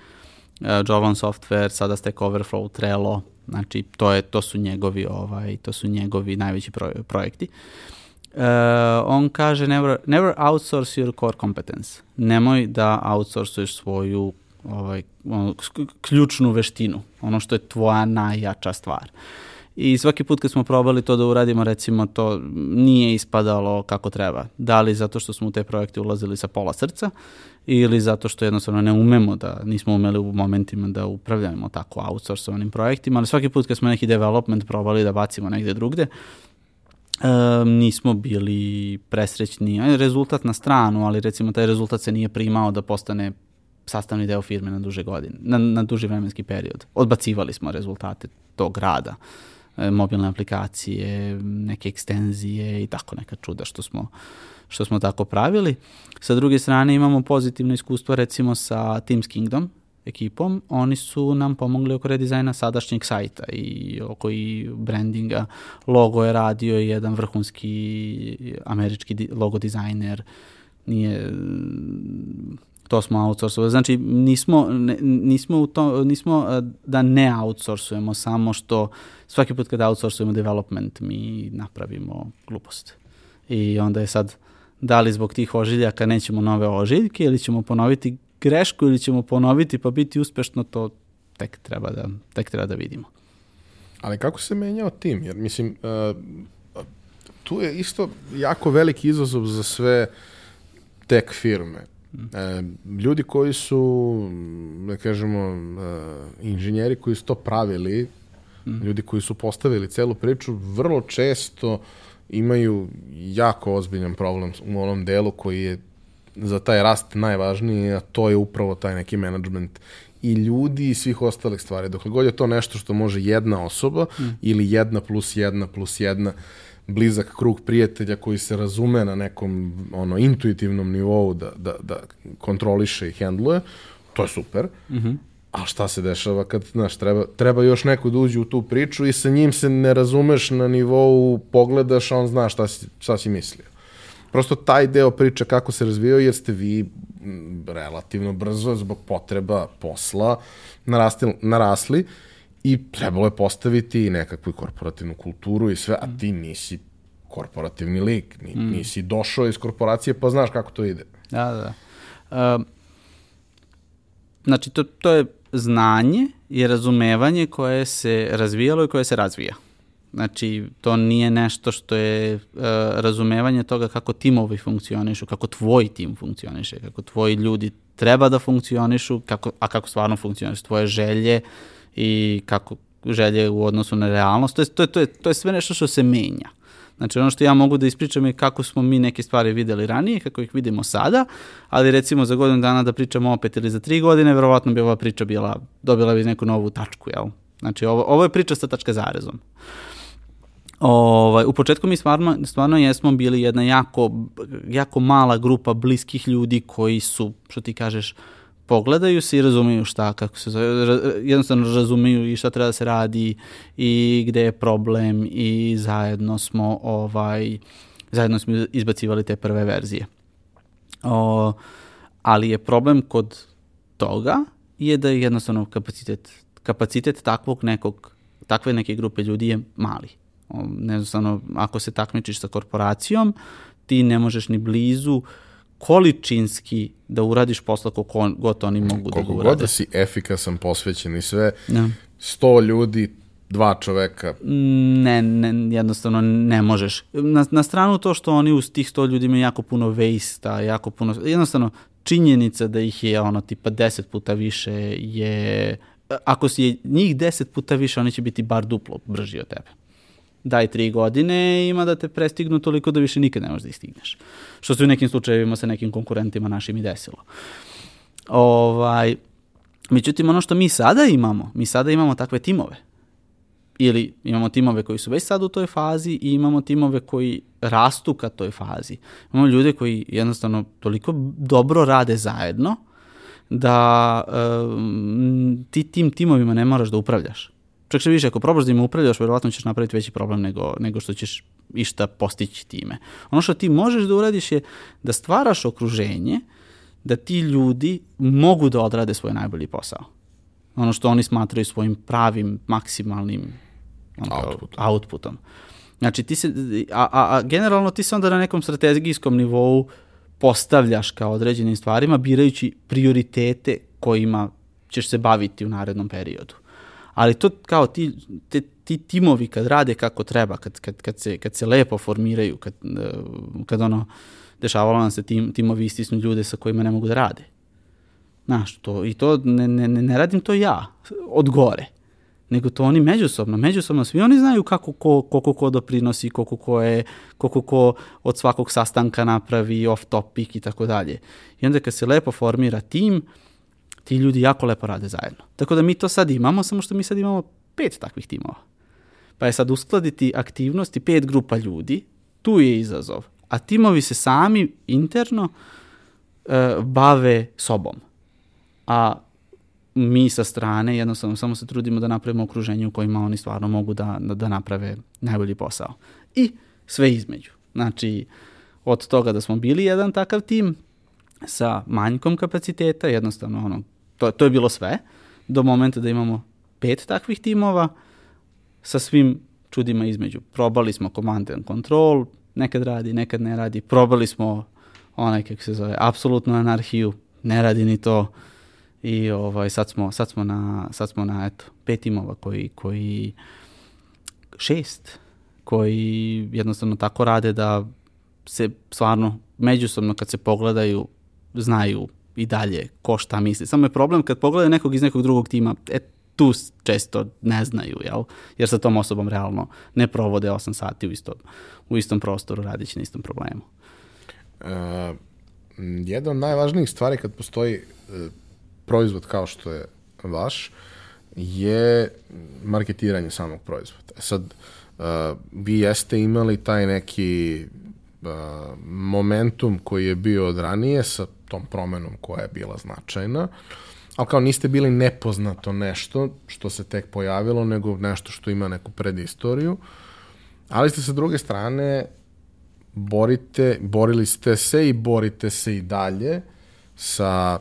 Jovan Software, sada Stack Overflow, Trello, znači to, je, to su njegovi ovaj, to su njegovi najveći pro, projekti. Uh, on kaže never, never outsource your core competence. Nemoj da outsourcuješ svoju ovaj, ključnu veštinu, ono što je tvoja najjača stvar. I svaki put kad smo probali to da uradimo, recimo, to nije ispadalo kako treba. Da li zato što smo u te projekte ulazili sa pola srca ili zato što jednostavno ne umemo da, nismo umeli u momentima da upravljamo tako outsourcovanim projektima, ali svaki put kad smo neki development probali da bacimo negde drugde, um, nismo bili presrećni. Rezultat na stranu, ali recimo taj rezultat se nije primao da postane sastavni deo firme na duže godine, na, na duži vremenski period. Odbacivali smo rezultate tog rada, e, mobilne aplikacije, neke ekstenzije i tako neka čuda što smo, što smo tako pravili. Sa druge strane imamo pozitivno iskustvo recimo sa Teams Kingdom, ekipom, oni su nam pomogli oko redizajna sadašnjeg sajta i oko i brandinga. Logo je radio jedan vrhunski američki logo dizajner, nije to smo outsourcovali. Znači, nismo, nismo, u to, nismo e, da ne outsourcujemo, samo što svaki put kada outsourcujemo development mi napravimo glupost. I onda je sad, da li zbog tih ožiljaka nećemo nove ožiljke ili ćemo ponoviti grešku ili ćemo ponoviti pa biti uspešno, to tek treba da, tek treba da vidimo. Ali kako se menjao tim? Jer mislim, uh, tu je isto jako veliki izazov za sve tek firme. E, ljudi koji su, da kažemo, e, inženjeri koji su to pravili, mm. ljudi koji su postavili celu priču, vrlo često imaju jako ozbiljan problem u onom delu koji je za taj rast najvažniji, a to je upravo taj neki management i ljudi i svih ostalih stvari. Dokle god je to nešto što može jedna osoba mm. ili jedna plus jedna plus jedna, blizak krug prijatelja koji se razume na nekom ono intuitivnom nivou da, da, da kontroliše i hendluje, to je super. Mm -hmm. A šta se dešava kad, znaš, treba, treba još neko da uđe u tu priču i sa njim se ne razumeš na nivou, pogledaš, a on zna šta si, šta si mislio. Prosto taj deo priče kako se razvijao, jer ste vi relativno brzo zbog potreba posla narasli, narasli i trebalo je postaviti nekakvu korporativnu kulturu i sve, a ti nisi korporativni lik, ni, mm. nisi došao iz korporacije pa znaš kako to ide. Da, da. Um, znači, to, to je znanje i razumevanje koje se razvijalo i koje se razvija. Znači, to nije nešto što je uh, razumevanje toga kako timovi funkcionišu, kako tvoj tim funkcioniše, kako tvoji ljudi treba da funkcionišu, kako, a kako stvarno funkcionišu, tvoje želje, uh, i kako želje u odnosu na realnost. To je, to je, to je, to je sve nešto što se menja. Znači ono što ja mogu da ispričam je kako smo mi neke stvari videli ranije, kako ih vidimo sada, ali recimo za godinu dana da pričamo opet ili za tri godine, verovatno bi ova priča bila, dobila bi neku novu tačku, jel? Znači ovo, ovo je priča sa tačka zarezom. Ovaj, u početku mi stvarno, stvarno jesmo bili jedna jako, jako mala grupa bliskih ljudi koji su, što ti kažeš, uh, pogledaju se i razumeju šta, kako se zove, jednostavno razumeju i šta treba da se radi i gde je problem i zajedno smo ovaj zajedno smo izbacivali te prve verzije. O, ali je problem kod toga je da je jednostavno kapacitet kapacitet takvog nekog takve neke grupe ljudi je mali. O, jednostavno ako se takmičiš sa korporacijom, ti ne možeš ni blizu uh, količinski da uradiš posla koliko god oni mogu Koliko da ga urade. urade. god da si efikasan, posvećen i sve, ja. 100 ljudi, dva čoveka. Ne, ne, jednostavno ne možeš. Na, na stranu to što oni uz tih 100 ljudi imaju jako puno vejsta, jako puno, jednostavno činjenica da ih je ono tipa 10 puta više je, ako si njih 10 puta više, oni će biti bar duplo brži od tebe daj tri godine ima da te prestignu toliko da više nikad ne možeš da ih stigneš. Što se u nekim slučajevima sa nekim konkurentima našim i desilo. Ovaj, Međutim, ono što mi sada imamo, mi sada imamo takve timove. Ili imamo timove koji su već sad u toj fazi i imamo timove koji rastu ka toj fazi. Imamo ljude koji jednostavno toliko dobro rade zajedno da um, ti tim timovima ne moraš da upravljaš. Čak što više, ako probaš da im upravljaš, verovatno ćeš napraviti veći problem nego, nego što ćeš išta postići time. Ono što ti možeš da uradiš je da stvaraš okruženje da ti ljudi mogu da odrade svoj najbolji posao. Ono što oni smatraju svojim pravim, maksimalnim outputom. outputom. Znači, ti se, a, a, a generalno ti se onda na nekom strategijskom nivou postavljaš kao određenim stvarima, birajući prioritete kojima ćeš se baviti u narednom periodu. Ali to kao ti, te, ti timovi kad rade kako treba, kad, kad, kad, se, kad se lepo formiraju, kad, kad ono, dešavalo nam se tim, timovi istisnu ljude sa kojima ne mogu da rade. Znaš, to, i to ne, ne, ne radim to ja, od gore nego to oni međusobno, međusobno svi oni znaju kako ko, koliko ko doprinosi, koliko ko je, koliko ko od svakog sastanka napravi off topic i tako dalje. I onda kad se lepo formira tim, ti ljudi jako lepo rade zajedno. Tako da mi to sad imamo, samo što mi sad imamo pet takvih timova. Pa je sad uskladiti aktivnosti pet grupa ljudi, tu je izazov. A timovi se sami interno e, bave sobom. A mi sa strane jednostavno samo se trudimo da napravimo okruženje u kojima oni stvarno mogu da, da, naprave najbolji posao. I sve između. Znači, od toga da smo bili jedan takav tim sa manjkom kapaciteta, jednostavno ono, to, to je bilo sve, do momenta da imamo pet takvih timova sa svim čudima između. Probali smo command and control, nekad radi, nekad ne radi. Probali smo onaj, kako se zove, apsolutnu anarhiju, ne radi ni to i ovaj, sad, smo, sad, smo na, sad smo na eto, pet timova koji, koji šest koji jednostavno tako rade da se stvarno međusobno kad se pogledaju znaju i dalje ko šta misli. Samo je problem kad pogledaju nekog iz nekog drugog tima, e, tu često ne znaju, jel? jer sa tom osobom realno ne provode 8 sati u istom, u istom prostoru radići na istom problemu. Uh, jedna od najvažnijih stvari kad postoji uh, proizvod kao što je vaš je marketiranje samog proizvoda. E sad, uh, vi jeste imali taj neki uh, momentum koji je bio od ranije sa tom promenom koja je bila značajna, ali kao niste bili nepoznato nešto što se tek pojavilo, nego nešto što ima neku predistoriju, ali ste sa druge strane borite, borili ste se i borite se i dalje sa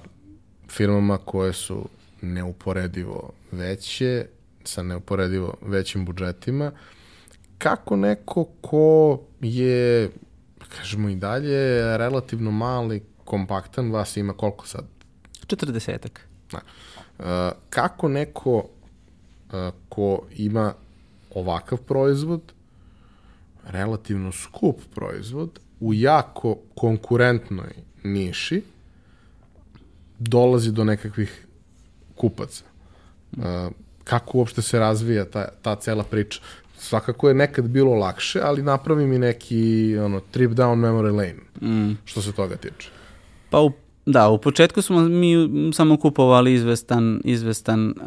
firmama koje su neuporedivo veće, sa neuporedivo većim budžetima, kako neko ko je, kažemo i dalje, relativno mali, kompaktan, vas ima koliko sad? 40 Da. Uh, kako neko uh, ko ima ovakav proizvod, relativno skup proizvod, u jako konkurentnoj niši, dolazi do nekakvih kupaca. Uh, kako uopšte se razvija ta, ta cela priča? Svakako je nekad bilo lakše, ali napravi mi neki ono, trip down memory lane, mm. što se toga tiče. Pa u, da, u početku smo mi samo kupovali izvestan, izvestan uh,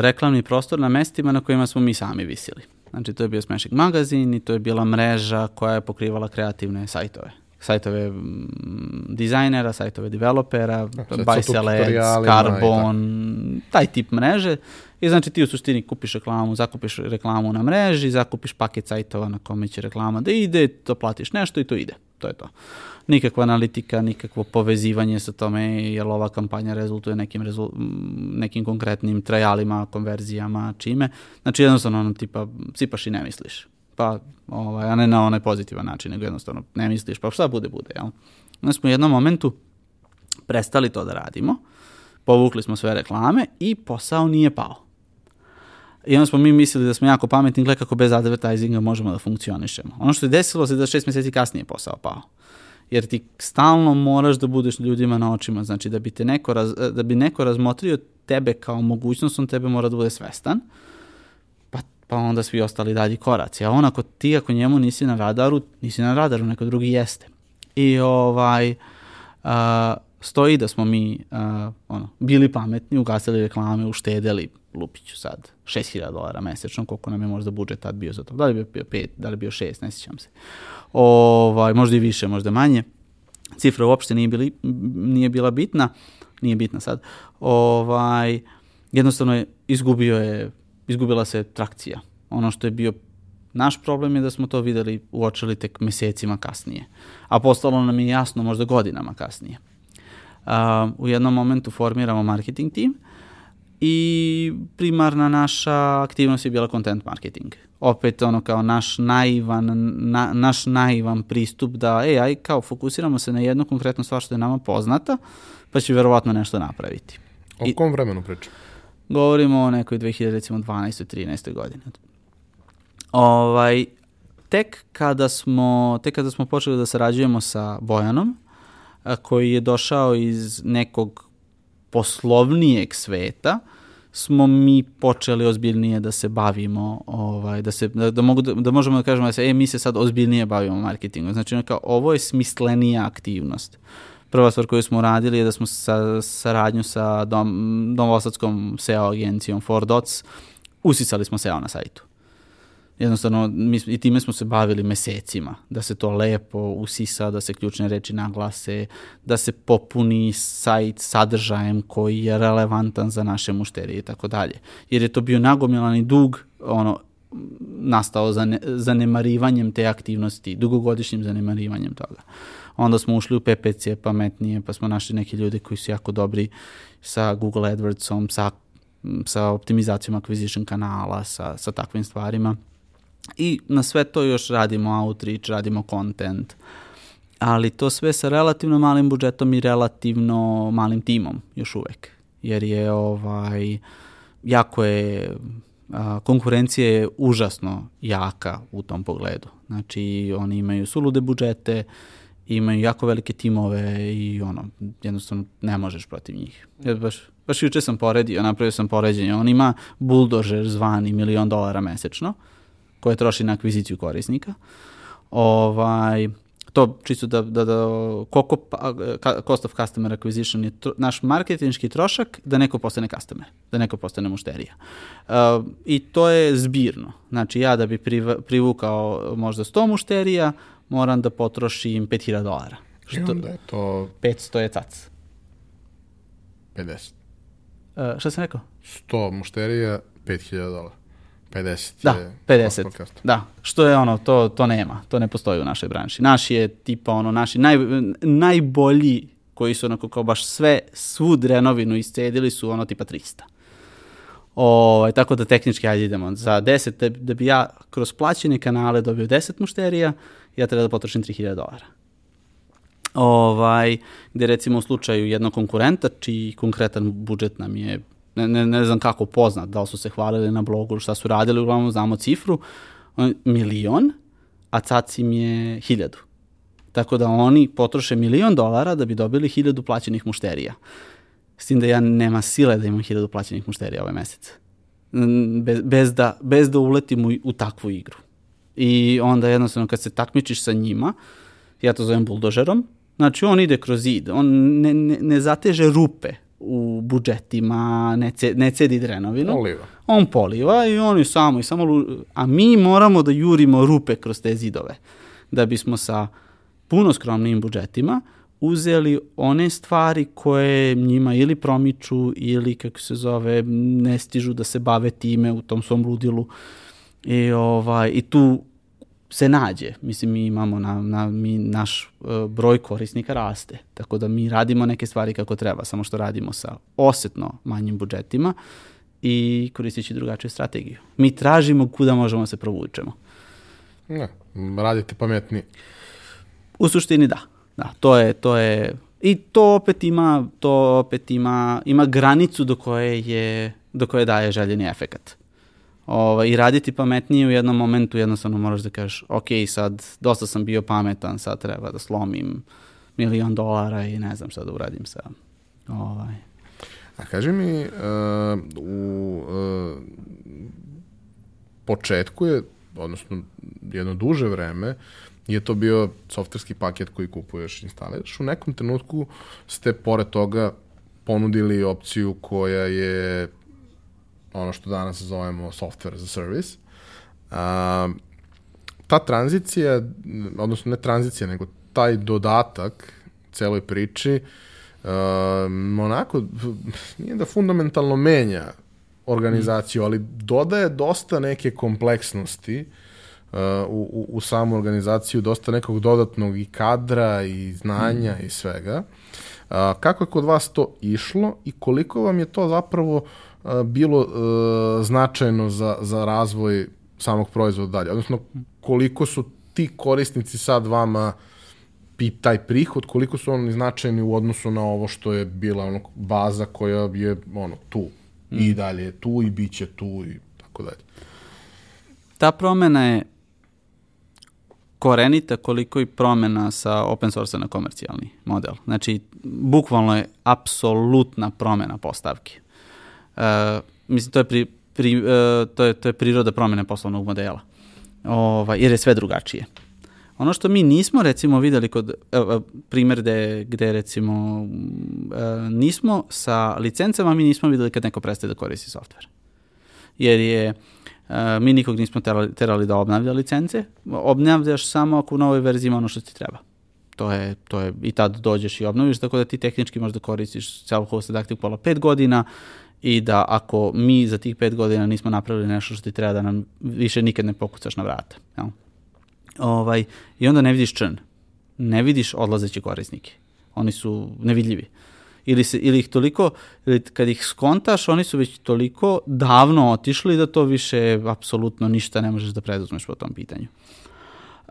reklamni prostor na mestima na kojima smo mi sami visili. Znači, to je bio Smashing magazin i to je bila mreža koja je pokrivala kreativne sajtove sajtove mm, dizajnera, sajtove developera, Bicel Ads, Carbon, taj tip mreže. I znači ti u suštini kupiš reklamu, zakupiš reklamu na mreži, zakupiš paket sajtova na kome će reklama da ide, to platiš nešto i to ide. To je to. Nikakva analitika, nikakvo povezivanje sa tome, jer ova kampanja rezultuje nekim, rezul, nekim konkretnim trajalima, konverzijama, čime. Znači jednostavno ono tipa sipaš i ne misliš pa, ovaj, a ne na onaj pozitivan način, nego jednostavno ne misliš, pa šta bude, bude, jel? Onda smo u jednom momentu prestali to da radimo, povukli smo sve reklame i posao nije pao. I onda smo mi mislili da smo jako pametni, gleda kako bez advertisinga možemo da funkcionišemo. Ono što je desilo se da šest meseci kasnije posao pao. Jer ti stalno moraš da budeš ljudima na očima, znači da bi, te neko, raz, da bi neko razmotrio tebe kao mogućnost, on tebe mora da bude svestan. Uh, pa onda svi ostali dalji koraci. A on ako ti, ako njemu nisi na radaru, nisi na radaru, neko drugi jeste. I ovaj, a, stoji da smo mi uh, ono, bili pametni, ugasili reklame, uštedeli, lupiću sad, 6000 dolara mesečno, koliko nam je možda budžet tad bio za to. Da li bi bio 5, da li bi bio 6, ne sjećam se. Ovaj, možda i više, možda manje. Cifra uopšte nije, bili, nije bila bitna, nije bitna sad. Ovaj, jednostavno je, izgubio je, izgubila se trakcija. Ono što je bio Naš problem je da smo to videli, uočili tek mesecima kasnije. A postalo nam je jasno možda godinama kasnije. U jednom momentu formiramo marketing tim i primarna naša aktivnost je bila content marketing. Opet ono kao naš naivan, na, naš naivan pristup da ej, aj kao fokusiramo se na jednu konkretnu stvar što je nama poznata, pa će verovatno nešto napraviti. O kom vremenu pričam? Govorimo o nekoj 2012. 13. godine. Ovaj, tek kada smo, tek kada smo počeli da sarađujemo sa Bojanom, koji je došao iz nekog poslovnijeg sveta, smo mi počeli ozbiljnije da se bavimo, ovaj, da, se, da, da, mogu, da, da možemo da kažemo da se, e, mi se sad ozbiljnije bavimo marketingom. Znači, kao, ovo je smislenija aktivnost. Prva stvar koju smo radili je da smo sa saradnju sa dom, Novosadskom SEO agencijom 4Dots usisali smo SEO na sajtu jednostavno mi, i time smo se bavili mesecima, da se to lepo usisa, da se ključne reči naglase, da se popuni sajt sadržajem koji je relevantan za naše mušterije i tako dalje. Jer je to bio nagomilani dug, ono, nastao zane, zanemarivanjem te aktivnosti, dugogodišnjim zanemarivanjem toga. Onda smo ušli u PPC pametnije, pa smo našli neke ljude koji su jako dobri sa Google AdWordsom, sa, sa optimizacijom acquisition kanala, sa, sa takvim stvarima I na sve to još radimo outreach, radimo content, ali to sve sa relativno malim budžetom i relativno malim timom još uvek. Jer je ovaj, jako je, a, konkurencija je užasno jaka u tom pogledu. Znači, oni imaju sulude budžete, imaju jako velike timove i ono, jednostavno ne možeš protiv njih. Ja baš, baš juče sam poredio, napravio sam poređenje, on ima buldožer zvani milion dolara mesečno, koje troši na akviziciju korisnika. Ovaj, to čisto da, da, da koliko pa, cost of customer acquisition je tro, naš marketinški trošak da neko postane customer, da neko postane mušterija. Uh, I to je zbirno. Znači ja da bi priv, privukao možda 100 mušterija, moram da potrošim 5000 dolara. Što, I onda je to... 500 je cac. 50. Uh, šta sam rekao? 100 mušterija, 5000 dolara. 50 da, je 50. Da, što je ono, to, to nema, to ne postoji u našoj branši. Naši je tipa ono, naši naj, najbolji koji su onako kao baš sve, svu drenovinu iscedili su ono tipa 300. O, ovaj, tako da tehnički ajde idemo. Za 10, da, da bi ja kroz plaćene kanale dobio 10 mušterija, ja treba da potrošim 3000 dolara. Ovaj, gde recimo u slučaju jednog konkurenta, čiji konkretan budžet nam je ne, ne, ne znam kako poznat, da li su se hvalili na blogu, šta su radili, uglavnom znamo cifru, milion, a cac im je hiljadu. Tako da oni potroše milion dolara da bi dobili hiljadu plaćenih mušterija. S tim da ja nema sile da imam hiljadu plaćenih mušterija ovaj mesec. Bez, bez, da, bez da uletim u, u takvu igru. I onda jednostavno kad se takmičiš sa njima, ja to zovem buldožerom, znači on ide kroz zid, on ne, ne, ne zateže rupe u budžetima, ne, ce, ne cedi drenovinu. Poliva. On poliva i oni samo i samo, a mi moramo da jurimo rupe kroz te zidove, da bismo sa puno skromnim budžetima uzeli one stvari koje njima ili promiču ili kako se zove ne stižu da se bave time u tom svom ludilu i ovaj i tu se nađe. Mislim, mi imamo, na, na, mi, naš uh, broj korisnika raste, tako da mi radimo neke stvari kako treba, samo što radimo sa osetno manjim budžetima i koristeći drugačiju strategiju. Mi tražimo kuda možemo da se provučemo. Ne, radite pametni. U suštini da. Da, to je, to je, i to opet ima, to opet ima, ima granicu do koje je, do koje daje željeni efekat ovaj, i raditi pametnije u jednom momentu jednostavno moraš da kažeš ok, sad dosta sam bio pametan, sad treba da slomim milion dolara i ne znam šta da uradim sa ovaj. A kaži mi, uh, u uh, početku je, odnosno jedno duže vreme, je to bio softverski paket koji kupuješ, instaliraš. U nekom trenutku ste pored toga ponudili opciju koja je ono što danas zovemo software as a service. A, ta tranzicija, odnosno ne tranzicija, nego taj dodatak celoj priči, um, onako, nije da fundamentalno menja organizaciju, ali dodaje dosta neke kompleksnosti uh, u, u, u samu organizaciju, dosta nekog dodatnog i kadra i znanja mm. i svega. Uh, kako je kod vas to išlo i koliko vam je to zapravo uh, bilo uh, značajno za, za razvoj samog proizvoda dalje? Odnosno, koliko su ti korisnici sad vama i taj prihod, koliko su oni značajni u odnosu na ovo što je bila ono, baza koja je ono, tu mm. i dalje je tu i bit će tu i tako dalje. Ta promena je korenita koliko i promena sa open source na komercijalni model. Znači, bukvalno je apsolutna promena postavke. Uh, mislim, to je, pri, pri, uh, to, je, to je priroda promene poslovnog modela. Ovaj, jer je sve drugačije. Ono što mi nismo recimo videli kod evo, primer gde, gde recimo e, nismo sa licencama mi nismo videli kad neko prestaje da koristi softver. Jer je mi nikog nismo terali, terali da obnavlja licence, obnavljaš samo ako u novoj verziji ima ono što ti treba. To je, to je, i tad dođeš i obnoviš, tako da ti tehnički možda koristiš self-hosted Active pola 5 godina i da ako mi za tih 5 godina nismo napravili nešto što ti treba da nam više nikad ne pokucaš na vrata. Jel? Ovaj, I onda ne vidiš črn. Ne vidiš odlazeće korisnike. Oni su nevidljivi. Ili, se, ili ih toliko, ili kad ih skontaš, oni su već toliko davno otišli da to više apsolutno ništa ne možeš da preduzmeš po tom pitanju.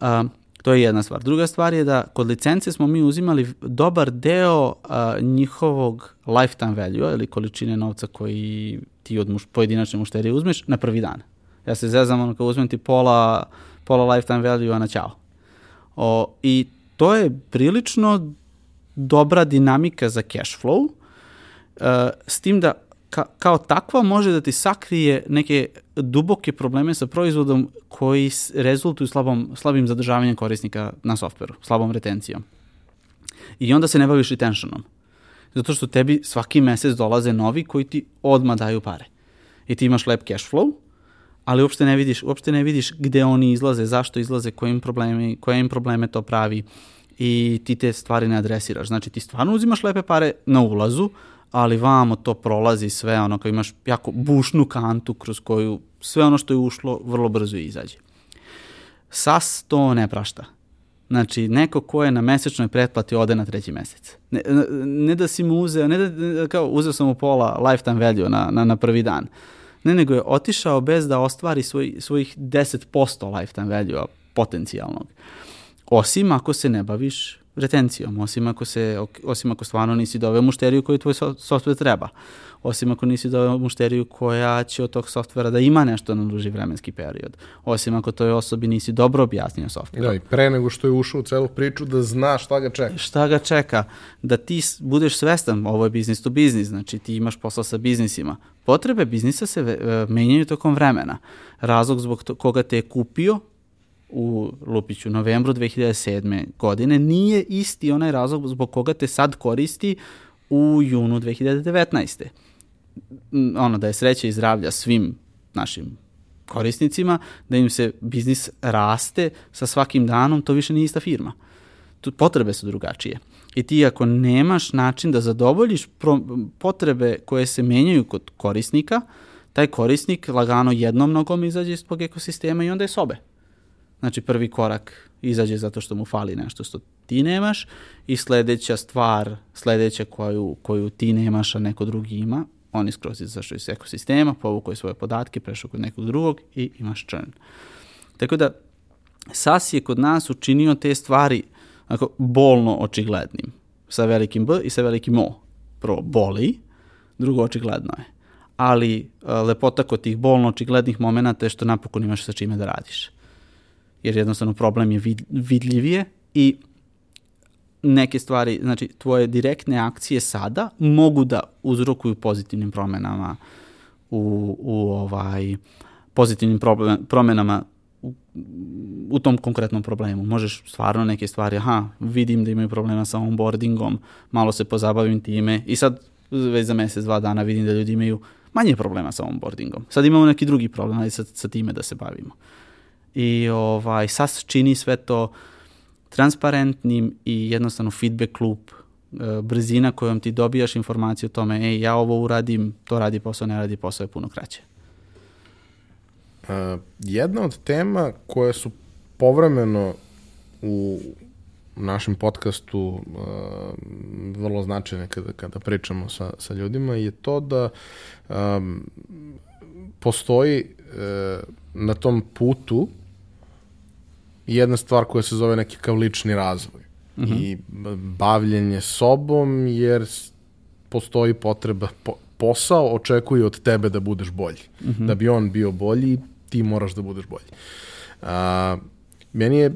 Um, to je jedna stvar. Druga stvar je da kod licence smo mi uzimali dobar deo uh, njihovog lifetime value ili količine novca koji ti od muš, pojedinačne mušterije uzmeš na prvi dan. Ja se zezam ono kao uzmem ti pola pola lifetime value, a na ćao. O, I to je prilično dobra dinamika za cash flow, uh, s tim da ka, kao takva može da ti sakrije neke duboke probleme sa proizvodom koji rezultuju slabom, slabim zadržavanjem korisnika na softveru, slabom retencijom. I onda se ne baviš retentionom. Zato što tebi svaki mesec dolaze novi koji ti odmah daju pare. I ti imaš lep cash flow, ali uopšte ne vidiš, uopšte ne vidiš gde oni izlaze, zašto izlaze, kojim problemi, koje im probleme to pravi i ti te stvari ne adresiraš. Znači ti stvarno uzimaš lepe pare na ulazu, ali vamo to prolazi sve ono kao imaš jako bušnu kantu kroz koju sve ono što je ušlo vrlo brzo izađe. SAS to ne prašta. Znači, neko ko je na mesečnoj pretplati ode na treći mesec. Ne, ne da si mu uzeo, ne da, kao uzeo sam mu pola lifetime value na, na, na prvi dan. Ne, nego je otišao bez da ostvari svoj, svojih 10% lifetime value potencijalnog. Osim ako se ne baviš retencijom, osim ako, se, osim ako stvarno nisi doveo mušteriju koju tvoj software treba, osim ako nisi doveo mušteriju koja će od tog softvera da ima nešto na duži vremenski period, osim ako toj osobi nisi dobro objasnio software. Da, i pre nego što je ušao u celu priču da zna šta ga čeka. Šta ga čeka, da ti budeš svestan, ovo je business to business, znači ti imaš posao sa biznisima. Potrebe biznisa se uh, menjaju tokom vremena. Razlog zbog to, koga te je kupio u Lupiću novembru 2007. godine nije isti onaj razlog zbog koga te sad koristi u junu 2019. Ono da je sreća i zdravlja svim našim korisnicima, da im se biznis raste sa svakim danom, to više nije ista firma. Tu potrebe su drugačije. I ti ako nemaš način da zadovoljiš potrebe koje se menjaju kod korisnika, taj korisnik lagano jednom nogom izađe iz tog ekosistema i onda je sobe. Znači prvi korak izađe zato što mu fali nešto što ti nemaš i sledeća stvar, sledeća koju, koju ti nemaš, a neko drugi ima, on iskroz izašao iz ekosistema, povukao je svoje podatke, prešao kod nekog drugog i imaš churn. Tako da SAS je kod nas učinio te stvari ako, bolno očiglednim, sa velikim B i sa velikim O. Prvo, boli, drugo, očigledno je. Ali lepota kod tih bolno očiglednih momenta je što napokon imaš sa čime da radiš jer jednostavno problem je vid, vidljivije i neke stvari, znači tvoje direktne akcije sada mogu da uzrokuju pozitivnim promenama u, u ovaj pozitivnim problem, promenama u u tom konkretnom problemu. Možeš stvarno neke stvari, aha, vidim da imaju problema sa onboardingom, malo se pozabavim time i sad već za mesec, dva dana vidim da ljudi imaju manje problema sa onboardingom. Sad imamo neki drugi problem, ali sa, sa time da se bavimo. I ovaj, sad čini sve to transparentnim i jednostavno feedback loop, e, brzina kojom ti dobijaš informaciju o tome, ej, ja ovo uradim, to radi posao, ne radi posao je puno kraće. Uh, jedna od tema koje su povremeno u našem podcastu uh, vrlo značajne kada, kada pričamo sa, sa ljudima je to da um, postoji uh, na tom putu jedna stvar koja se zove neki kao lični razvoj mhm. -huh. i bavljenje sobom jer postoji potreba po, posao očekuje od tebe da budeš bolji. Mhm. -huh. Da bi on bio bolji, ti moraš da budeš bolji. A, meni je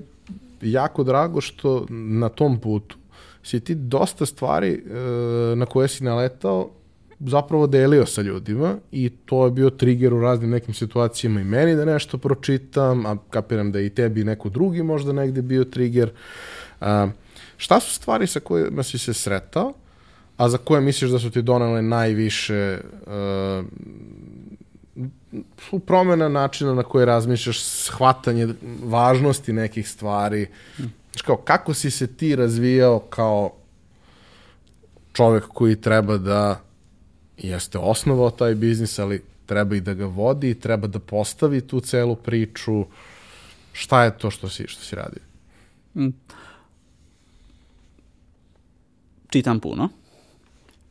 jako drago što na tom putu si ti dosta stvari e, na koje si naletao zapravo delio sa ljudima i to je bio trigger u raznim nekim situacijama i meni da nešto pročitam, a kapiram da i tebi neko drugi možda negde bio trigger. A, šta su stvari sa kojima si se sretao, a za koje misliš da su ti donale najviše uh, su promena načina na koji razmišljaš, shvatanje važnosti nekih stvari. Kao, kako si se ti razvijao kao čovek koji treba da jeste osnovao taj biznis, ali treba i da ga vodi, treba da postavi tu celu priču. Šta je to što si, što si radio? Mm. Čitam puno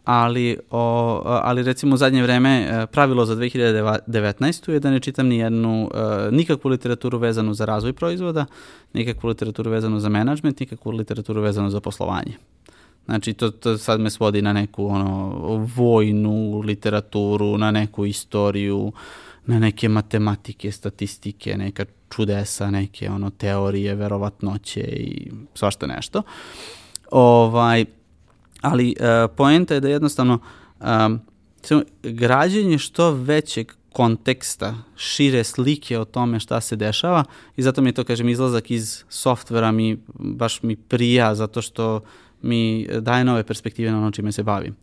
ali, o, ali recimo u zadnje vreme e, pravilo za 2019. je da ne čitam ni jednu, e, nikakvu literaturu vezanu za razvoj proizvoda, nikakvu literaturu vezanu za menadžment, nikakvu literaturu vezanu za poslovanje. Znači, to, to sad me svodi na neku ono, vojnu literaturu, na neku istoriju, na neke matematike, statistike, neka čudesa, neke ono teorije, verovatnoće i svašta nešto. Ovaj, ali uh, poenta je da jednostavno um, građenje što većeg konteksta, šire slike o tome šta se dešava i zato mi je to, kažem, izlazak iz softvera mi baš mi prija zato što mi daje nove perspektive na ono čime se bavim.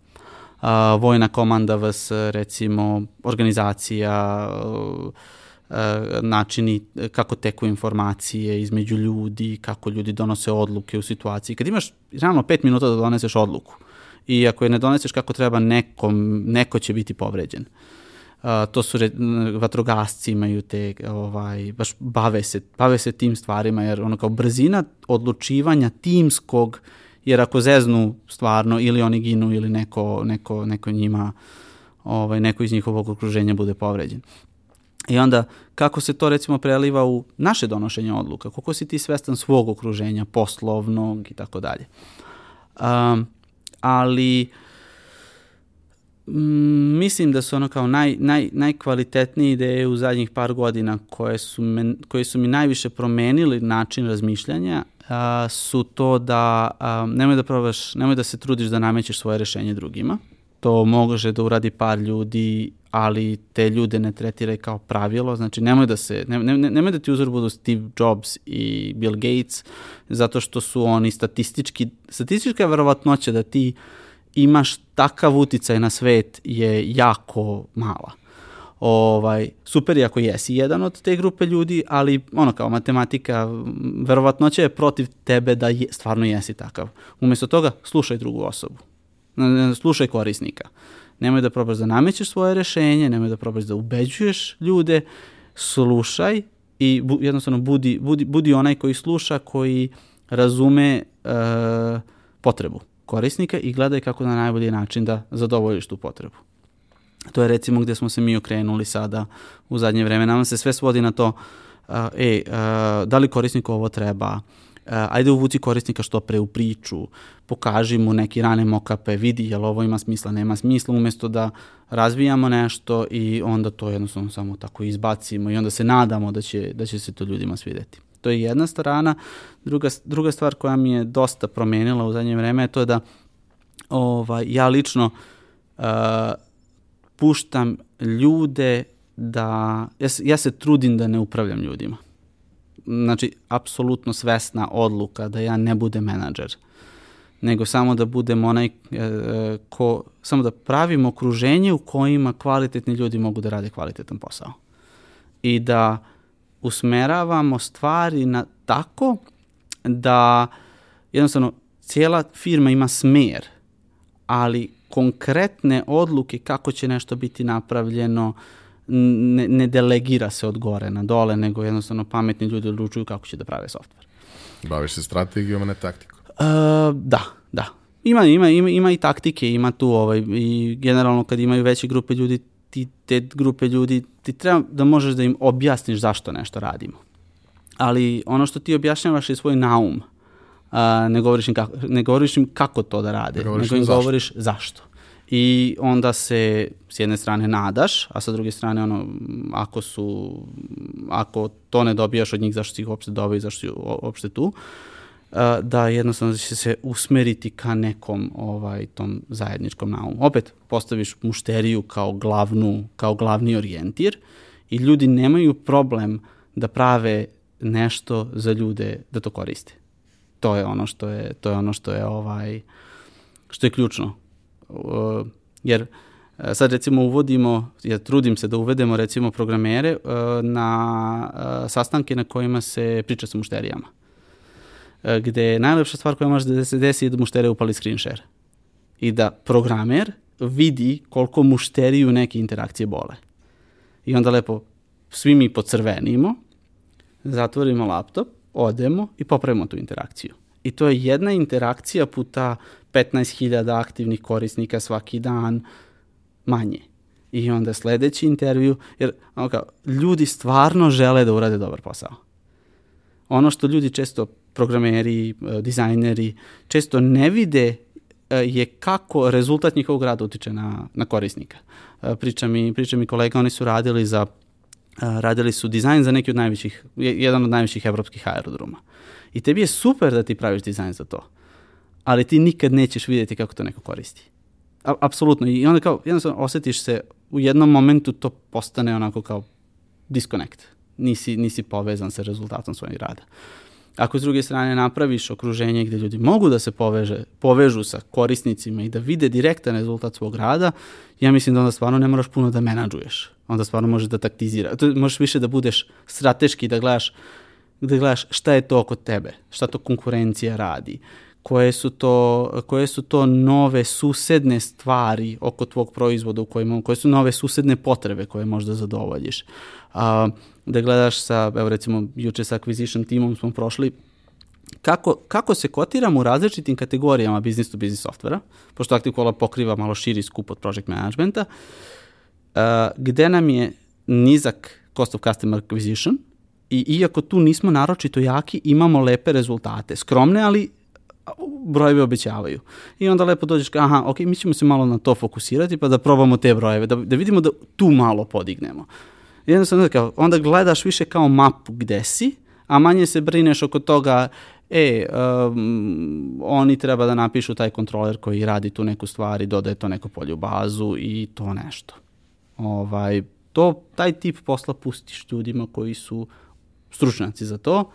Uh, vojna komanda vs, recimo, organizacija, uh, načini kako teku informacije između ljudi, kako ljudi donose odluke u situaciji. Kad imaš realno pet minuta da doneseš odluku i ako je ne doneseš kako treba, nekom, neko će biti povređen. Uh, to su re, vatrogasci imaju te ovaj baš bave se bave se tim stvarima jer ono kao brzina odlučivanja timskog jer ako zeznu stvarno ili oni ginu ili neko neko neko njima ovaj neko iz njihovog okruženja bude povređen. I onda kako se to recimo preliva u naše donošenje odluka, koliko si ti svestan svog okruženja, poslovnog i tako dalje. Um, ali mislim da su ono kao naj, naj, najkvalitetnije ideje u zadnjih par godina koje su, me, koje su mi najviše promenili način razmišljanja su to da nemoj da probaš, nemoj da se trudiš da namećeš svoje rešenje drugima. To može da uradi par ljudi ali te ljude ne tretiraj kao pravilo, znači nemoj da se, ne, ne, nemoj da ti uzor budu Steve Jobs i Bill Gates, zato što su oni statistički, statistička verovatnoća da ti imaš takav uticaj na svet je jako mala. Ovaj, super je ako jesi jedan od te grupe ljudi, ali ono kao matematika, verovatnoća je protiv tebe da je, stvarno jesi takav. Umesto toga, slušaj drugu osobu. Slušaj korisnika. Nemoj da probaš da namećeš svoje rešenje, nemoj da probaš da ubeđuješ ljude, slušaj i bu, jednostavno budi, budi, budi onaj koji sluša, koji razume uh, potrebu korisnika i gledaj kako na najbolji način da zadovoljiš tu potrebu. To je recimo gde smo se mi okrenuli sada u zadnje vreme. Nama se sve svodi na to, uh, e, uh, da li korisniku ovo treba, Uh, ajde uvuci korisnika što pre u priču, pokaži mu neki rane mokape, vidi jel ovo ima smisla, nema smisla, umesto da razvijamo nešto i onda to jednostavno samo tako izbacimo i onda se nadamo da će, da će se to ljudima svideti. To je jedna strana. Druga, druga stvar koja mi je dosta promenila u zadnje vreme je to da ovaj, ja lično uh, puštam ljude da, ja se, ja se trudim da ne upravljam ljudima znači, apsolutno svesna odluka da ja ne budem menadžer, nego samo da budem onaj e, ko, samo da pravim okruženje u kojima kvalitetni ljudi mogu da rade kvalitetan posao. I da usmeravamo stvari na tako da jednostavno cijela firma ima smer, ali konkretne odluke kako će nešto biti napravljeno ne, ne delegira se od gore na dole, nego jednostavno pametni ljudi odlučuju kako će da prave softver. Baviš se strategijom, a ne taktikom? Uh, da, da. Ima, ima, ima, ima i taktike, ima tu ovaj, i generalno kad imaju veće grupe ljudi, ti te grupe ljudi, ti treba da možeš da im objasniš zašto nešto radimo. Ali ono što ti objašnjavaš je svoj naum, uh, ne, govoriš im kako, ne govoriš im kako to da rade, govoriš nego im zašto. govoriš zašto. I onda se s jedne strane nadaš, a sa druge strane ono, ako su, ako to ne dobijaš od njih zašto si ih uopšte dobio i zašto si uopšte tu, da jednostavno će se usmeriti ka nekom ovaj tom zajedničkom naumu. Opet postaviš mušteriju kao glavnu, kao glavni orijentir i ljudi nemaju problem da prave nešto za ljude da to koriste. To je ono što je to je ono što je ovaj što je ključno. Uh, jer sad recimo uvodimo, ja trudim se da uvedemo recimo programere uh, na uh, sastanke na kojima se priča sa mušterijama gde najlepša stvar koja može da se desi je da mušterija upali screen share. I da programer vidi koliko mušteriju neke interakcije bole. I onda lepo svi mi pocrvenimo, zatvorimo laptop, odemo i popravimo tu interakciju. I to je jedna interakcija puta 15.000 aktivnih korisnika svaki dan manje. I onda sledeći intervju, jer kao, ljudi stvarno žele da urade dobar posao. Ono što ljudi često programeri, e, dizajneri često ne vide e, je kako rezultat njihovog rada utiče na, na korisnika. E, priča mi, priča mi kolega, oni su radili za radili su dizajn za neki od najvećih, jedan od najvećih evropskih aerodroma. I tebi je super da ti praviš dizajn za to, ali ti nikad nećeš vidjeti kako to neko koristi. A, apsolutno. I onda kao, jednostavno osetiš se, u jednom momentu to postane onako kao disconnect. Nisi, nisi povezan sa rezultatom svojeg rada. Ako s druge strane napraviš okruženje gde ljudi mogu da se poveže, povežu sa korisnicima i da vide direktan rezultat svog rada, ja mislim da onda stvarno ne moraš puno da menadžuješ. Onda stvarno možeš da taktizira. To možeš više da budeš strateški, da gledaš, da gledaš šta je to oko tebe, šta to konkurencija radi, koje su to, koje su to nove susedne stvari oko tvog proizvoda u kojima, koje su nove susedne potrebe koje možda zadovoljiš. A, da gledaš sa, evo recimo, juče sa acquisition timom smo prošli kako, kako se kotiramo u različitim kategorijama business to business softvera, pošto Active Cola pokriva malo širi skup od project managementa, uh, gde nam je nizak cost of customer acquisition i iako tu nismo naročito jaki, imamo lepe rezultate. Skromne, ali brojevi obećavaju. I onda lepo dođeš aha, ok, mi ćemo se malo na to fokusirati pa da probamo te brojeve, da, da vidimo da tu malo podignemo. Jednostavno, kao, onda gledaš više kao mapu gde si, a manje se brineš oko toga, e, um, oni treba da napišu taj kontroler koji radi tu neku stvar i dodaje to neko polje u bazu i to nešto. Ovaj, to, taj tip posla pustiš ljudima koji su stručnjaci za to,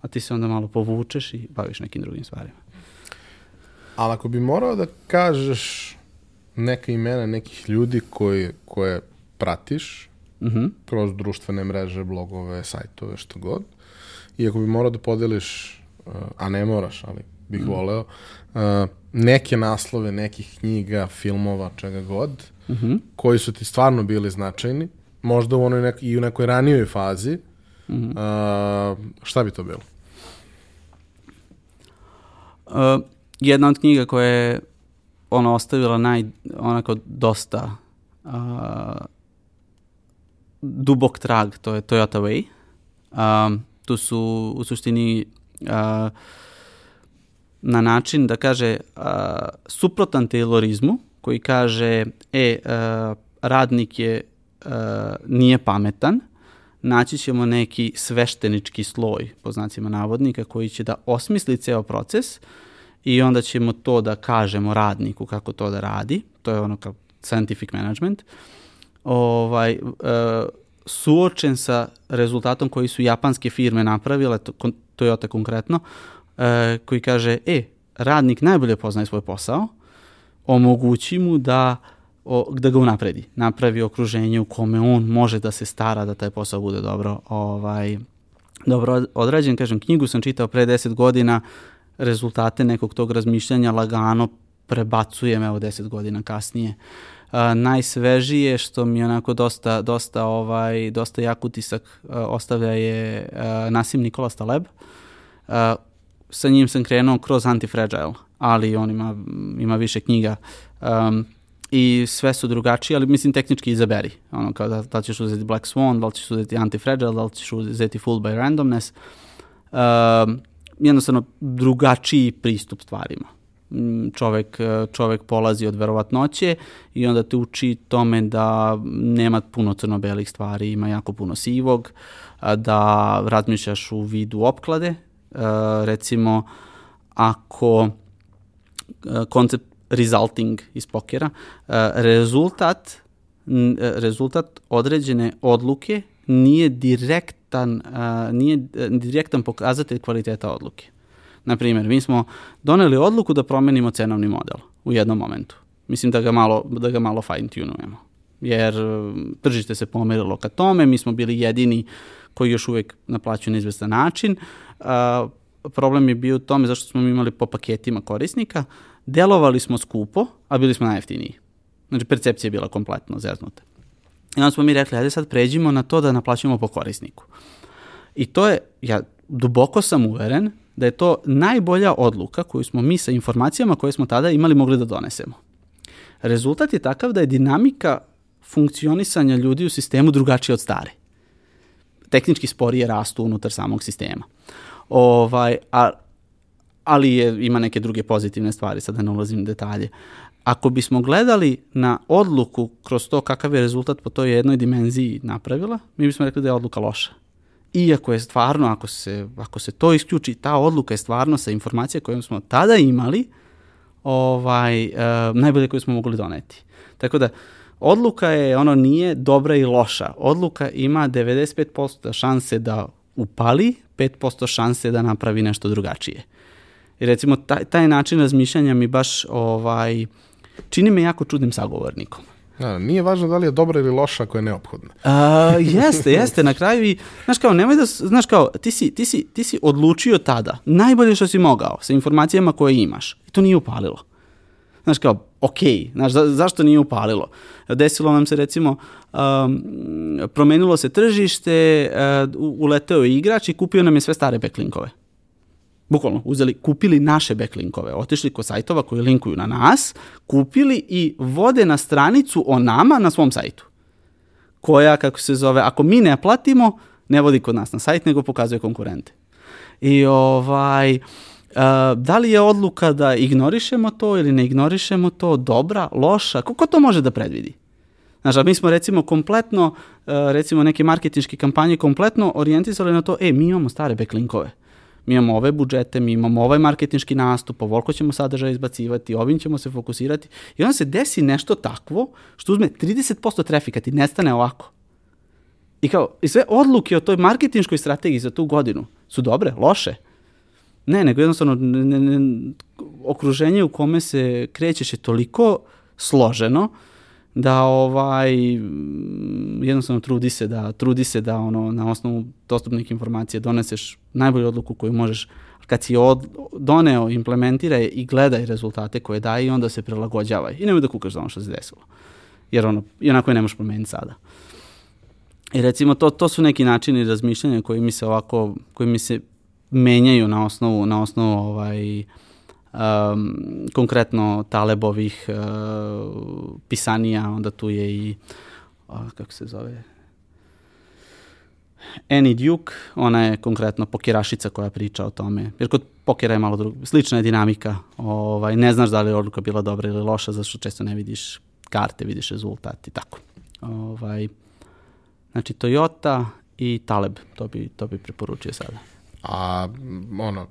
a ti se onda malo povučeš i baviš nekim drugim stvarima. Ali ako bi morao da kažeš neka imena nekih ljudi koji, koje pratiš, Uh -huh. kroz društvene mreže, blogove, sajtove, što god, i ako bi morao da podeliš, uh, a ne moraš, ali bih -huh. voleo, uh, neke naslove nekih knjiga, filmova, čega god, Uh -huh. koji su ti stvarno bili značajni, možda u onoj nek i u nekoj ranijoj fazi, Uh -huh. uh, šta bi to bilo? Uh, jedna od knjiga koja je ona ostavila naj, onako dosta uh, dubok trag, to je Toyota Way. Um, tu su u suštini uh, na način da kaže uh, suprotan taylorizmu koji kaže e, uh, radnik je uh, nije pametan, naći ćemo neki sveštenički sloj, po znacima navodnika, koji će da osmisli ceo proces i onda ćemo to da kažemo radniku kako to da radi, to je ono kao scientific management, ovaj, uh, suočen sa rezultatom koji su japanske firme napravile, to, Toyota konkretno, e, koji kaže, e, radnik najbolje poznaje svoj posao, omogući mu da o, da ga unapredi, napravi okruženje u kome on može da se stara da taj posao bude dobro ovaj, dobro odrađen. Kažem, knjigu sam čitao pre 10 godina, rezultate nekog tog razmišljanja lagano prebacujem evo 10 godina kasnije. Uh, najsvežije što mi onako dosta, dosta, ovaj, dosta jak utisak uh, ostavlja je uh, Nasim Nikola Staleb. Uh, sa njim sam krenuo kroz Antifragile, ali on ima, ima više knjiga. Um, i sve su drugačije, ali mislim tehnički izaberi. Ono, kao da, da ćeš uzeti Black Swan, da li ćeš uzeti Antifragile, da li ćeš uzeti Full by Randomness. Uh, jednostavno drugačiji pristup stvarima. Mm, čovek, čovek polazi od verovatnoće i onda te uči tome da nema puno crno-belih stvari, ima jako puno sivog, da razmišljaš u vidu opklade. Uh, recimo, ako koncept resulting iz pokera, e, rezultat, e, rezultat određene odluke nije direktan, e, nije direktan pokazatelj kvaliteta odluke. Na primjer, mi smo doneli odluku da promenimo cenovni model u jednom momentu. Mislim da ga malo, da ga malo fine tunujemo. Jer tržište se pomerilo ka tome, mi smo bili jedini koji još uvek naplaćuju na izvestan način. Uh, problem je bio u tome zašto smo imali po paketima korisnika, delovali smo skupo, a bili smo najjeftiniji. Znači, percepcija je bila kompletno zeznuta. I onda smo mi rekli, ajde sad pređimo na to da naplaćujemo po korisniku. I to je, ja duboko sam uveren da je to najbolja odluka koju smo mi sa informacijama koje smo tada imali mogli da donesemo. Rezultat je takav da je dinamika funkcionisanja ljudi u sistemu drugačija od stare. Tehnički sporije rastu unutar samog sistema. Ovaj, a ali je, ima neke druge pozitivne stvari, sada ne ulazim u detalje. Ako bismo gledali na odluku kroz to kakav je rezultat po toj jednoj dimenziji napravila, mi bismo rekli da je odluka loša. Iako je stvarno, ako se, ako se to isključi, ta odluka je stvarno sa informacije koje smo tada imali, ovaj, uh, najbolje koju smo mogli doneti. Tako da, odluka je, ono, nije dobra i loša. Odluka ima 95% šanse da upali, 5% šanse da napravi nešto drugačije. I recimo taj, taj način razmišljanja mi baš ovaj, čini me jako čudnim sagovornikom. Da, nije važno da li je dobra ili loša ako je neophodna. A, jeste, jeste, na kraju i, znaš kao, nemoj da, znaš kao, ti si, ti, si, ti si odlučio tada, najbolje što si mogao, sa informacijama koje imaš, i to nije upalilo. Znaš kao, ok, znaš, za, zašto nije upalilo? Desilo nam se recimo, um, promenilo se tržište, uh, uleteo je igrač i kupio nam je sve stare backlinkove bukvalno uzeli, kupili naše backlinkove, otišli kod sajtova koji linkuju na nas, kupili i vode na stranicu o nama na svom sajtu. Koja, kako se zove, ako mi ne platimo, ne vodi kod nas na sajt, nego pokazuje konkurente. I ovaj, Uh, da li je odluka da ignorišemo to ili ne ignorišemo to, dobra, loša, kako to može da predvidi? Znaš, mi smo recimo kompletno, uh, recimo neke marketinške kampanje kompletno orijentisali na to, e, mi imamo stare backlinkove mi imamo ove budžete, mi imamo ovaj marketinški nastup, ovoliko ćemo sadržaja izbacivati, ovim ćemo se fokusirati i onda se desi nešto takvo što uzme 30% trafika, ti nestane ovako. I kao, i sve odluke o toj marketinškoj strategiji za tu godinu su dobre, loše. Ne, nego jednostavno ne, ne, okruženje u kome se krećeš je toliko složeno da ovaj jednostavno trudi se da trudi se da ono na osnovu dostupnih informacija doneseš najbolju odluku koju možeš kad si od, doneo, implementiraj i gledaj rezultate koje daje i onda se prilagođavaj. I nemoj da kukaš za ono što se desilo. Jer ono, i onako je ne možeš promeniti sada. I recimo to, to su neki načini razmišljanja koji mi se ovako, koji mi se menjaju na osnovu, na osnovu ovaj, um, konkretno Talebovih uh, pisanija, onda tu je i uh, kako se zove Annie Duke, ona je konkretno pokerašica koja priča o tome. Jer kod pokera je malo drug, slična je dinamika. Ovaj, ne znaš da li je odluka bila dobra ili loša, zato što često ne vidiš karte, vidiš rezultat i tako. Ovaj, znači Toyota i Taleb, to bi, to bi preporučio sada. A ono,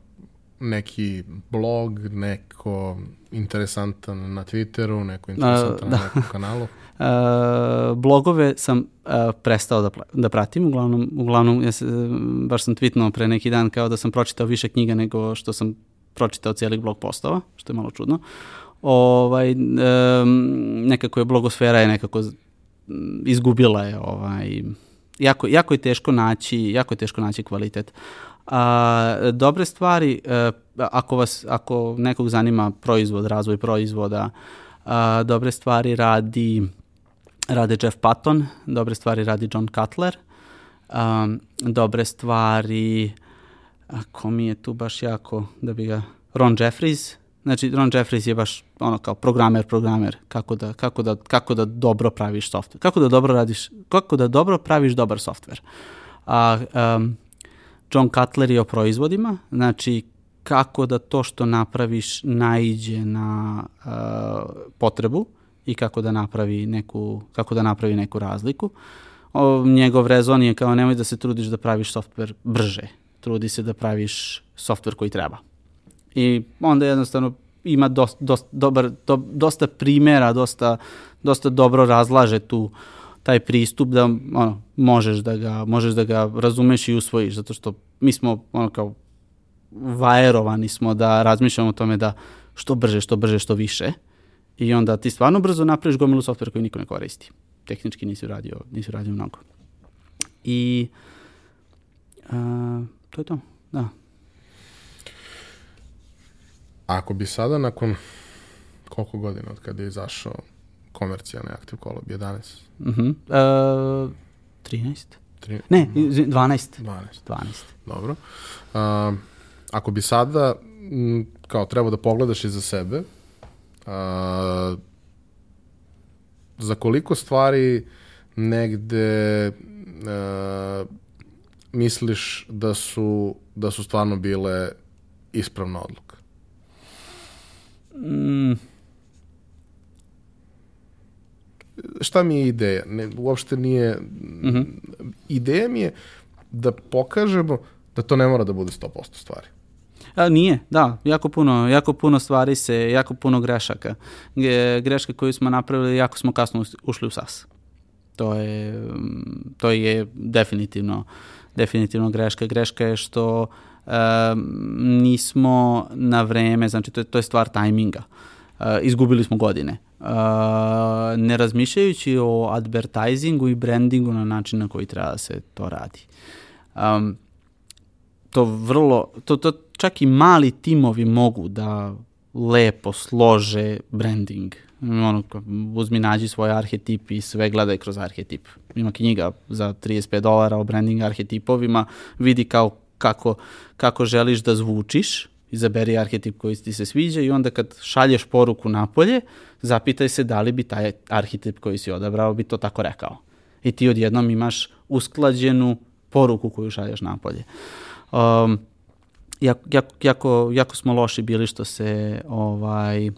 neki blog, neko interesantan na Twitteru, neko interesantan na da. nekom kanalu? Uh, blogove sam uh, prestao da, da pratim, uglavnom, uglavnom ja se, baš sam tweetnuo pre neki dan kao da sam pročitao više knjiga nego što sam pročitao cijelih blog postova, što je malo čudno. Ovaj, um, nekako je blogosfera je nekako izgubila je ovaj, jako, jako je teško naći, jako je teško naći kvalitet. A, dobre stvari, a, ako, vas, ako nekog zanima proizvod, razvoj proizvoda, a, dobre stvari radi rade Jeff Patton, dobre stvari radi John Cutler, um, dobre stvari, ako mi je tu baš jako, da bi ga, Ron Jeffries, znači Ron Jeffries je baš ono kao programer, programer, kako da, kako da, kako da dobro praviš software, kako da dobro radiš, kako da dobro praviš dobar software. A, um, John Cutler je o proizvodima, znači kako da to što napraviš naiđe na uh, potrebu, i kako da napravi neku, kako da napravi neku razliku. O, njegov rezon je kao nemoj da se trudiš da praviš softver brže, trudi se da praviš softver koji treba. I onda jednostavno ima dost, dost, dobar, do, dosta primjera, dosta, dosta dobro razlaže tu taj pristup da ono, možeš, da ga, možeš da ga razumeš i usvojiš, zato što mi smo ono kao vajerovani smo da razmišljamo o tome da što brže, što brže, što više i onda ti stvarno brzo napraviš gomilu softvera koji niko ne koristi. Tehnički nisi uradio, nisi uradio mnogo. I a, to je to, da. Ako bi sada nakon koliko godina od kada je izašao komercijalni Active Collab? 11? Uh -huh. uh, 13? Tri... Ne, 12. 12. 12. Dobro. Uh, ako bi sada m, kao treba da pogledaš iza sebe, a, za koliko stvari negde a, misliš da su, da su stvarno bile ispravna odluka? Mm, Šta mi je ideja? Ne, uopšte nije... Mm -hmm. Ideja mi je da pokažemo da to ne mora da bude 100% stvari. A, nije, da, jako puno, jako puno stvari se, jako puno grešaka. Greške koju smo napravili, jako smo kasno ušli u SAS. To je, to je definitivno, definitivno greška. Greška je što um, nismo na vreme, znači to je, to je stvar tajminga. Uh, izgubili smo godine. Ne razmišljajući o advertisingu i brandingu na način na koji treba da se to radi. Um, to vrlo, to, to čak i mali timovi mogu da lepo slože branding. Ono, uzmi nađi svoj arhetip i sve gledaj kroz arhetip. Ima knjiga za 35 dolara o branding arhetipovima, vidi kao kako, kako želiš da zvučiš, izaberi arhetip koji ti se sviđa i onda kad šalješ poruku napolje, zapitaj se da li bi taj arhetip koji si odabrao bi to tako rekao. I ti odjednom imaš usklađenu poruku koju šalješ napolje. Um, jako, jako, jako, jako smo loši bili što se ovaj,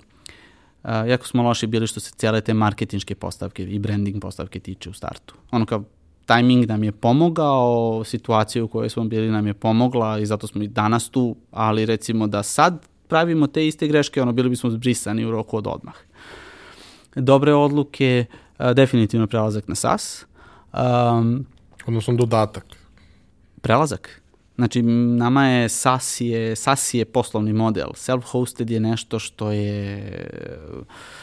Uh, jako smo loši bili što se cijele te marketinške postavke i branding postavke tiče u startu. Ono kao timing nam je pomogao, situacija u kojoj smo bili nam je pomogla i zato smo i danas tu, ali recimo da sad pravimo te iste greške, ono bili bismo zbrisani u roku od odmah. Dobre odluke, uh, definitivno prelazak na SAS. Um, Odnosno dodatak. Prelazak. Znači, nama je SAS je, SAS je poslovni model. Self-hosted je nešto što je,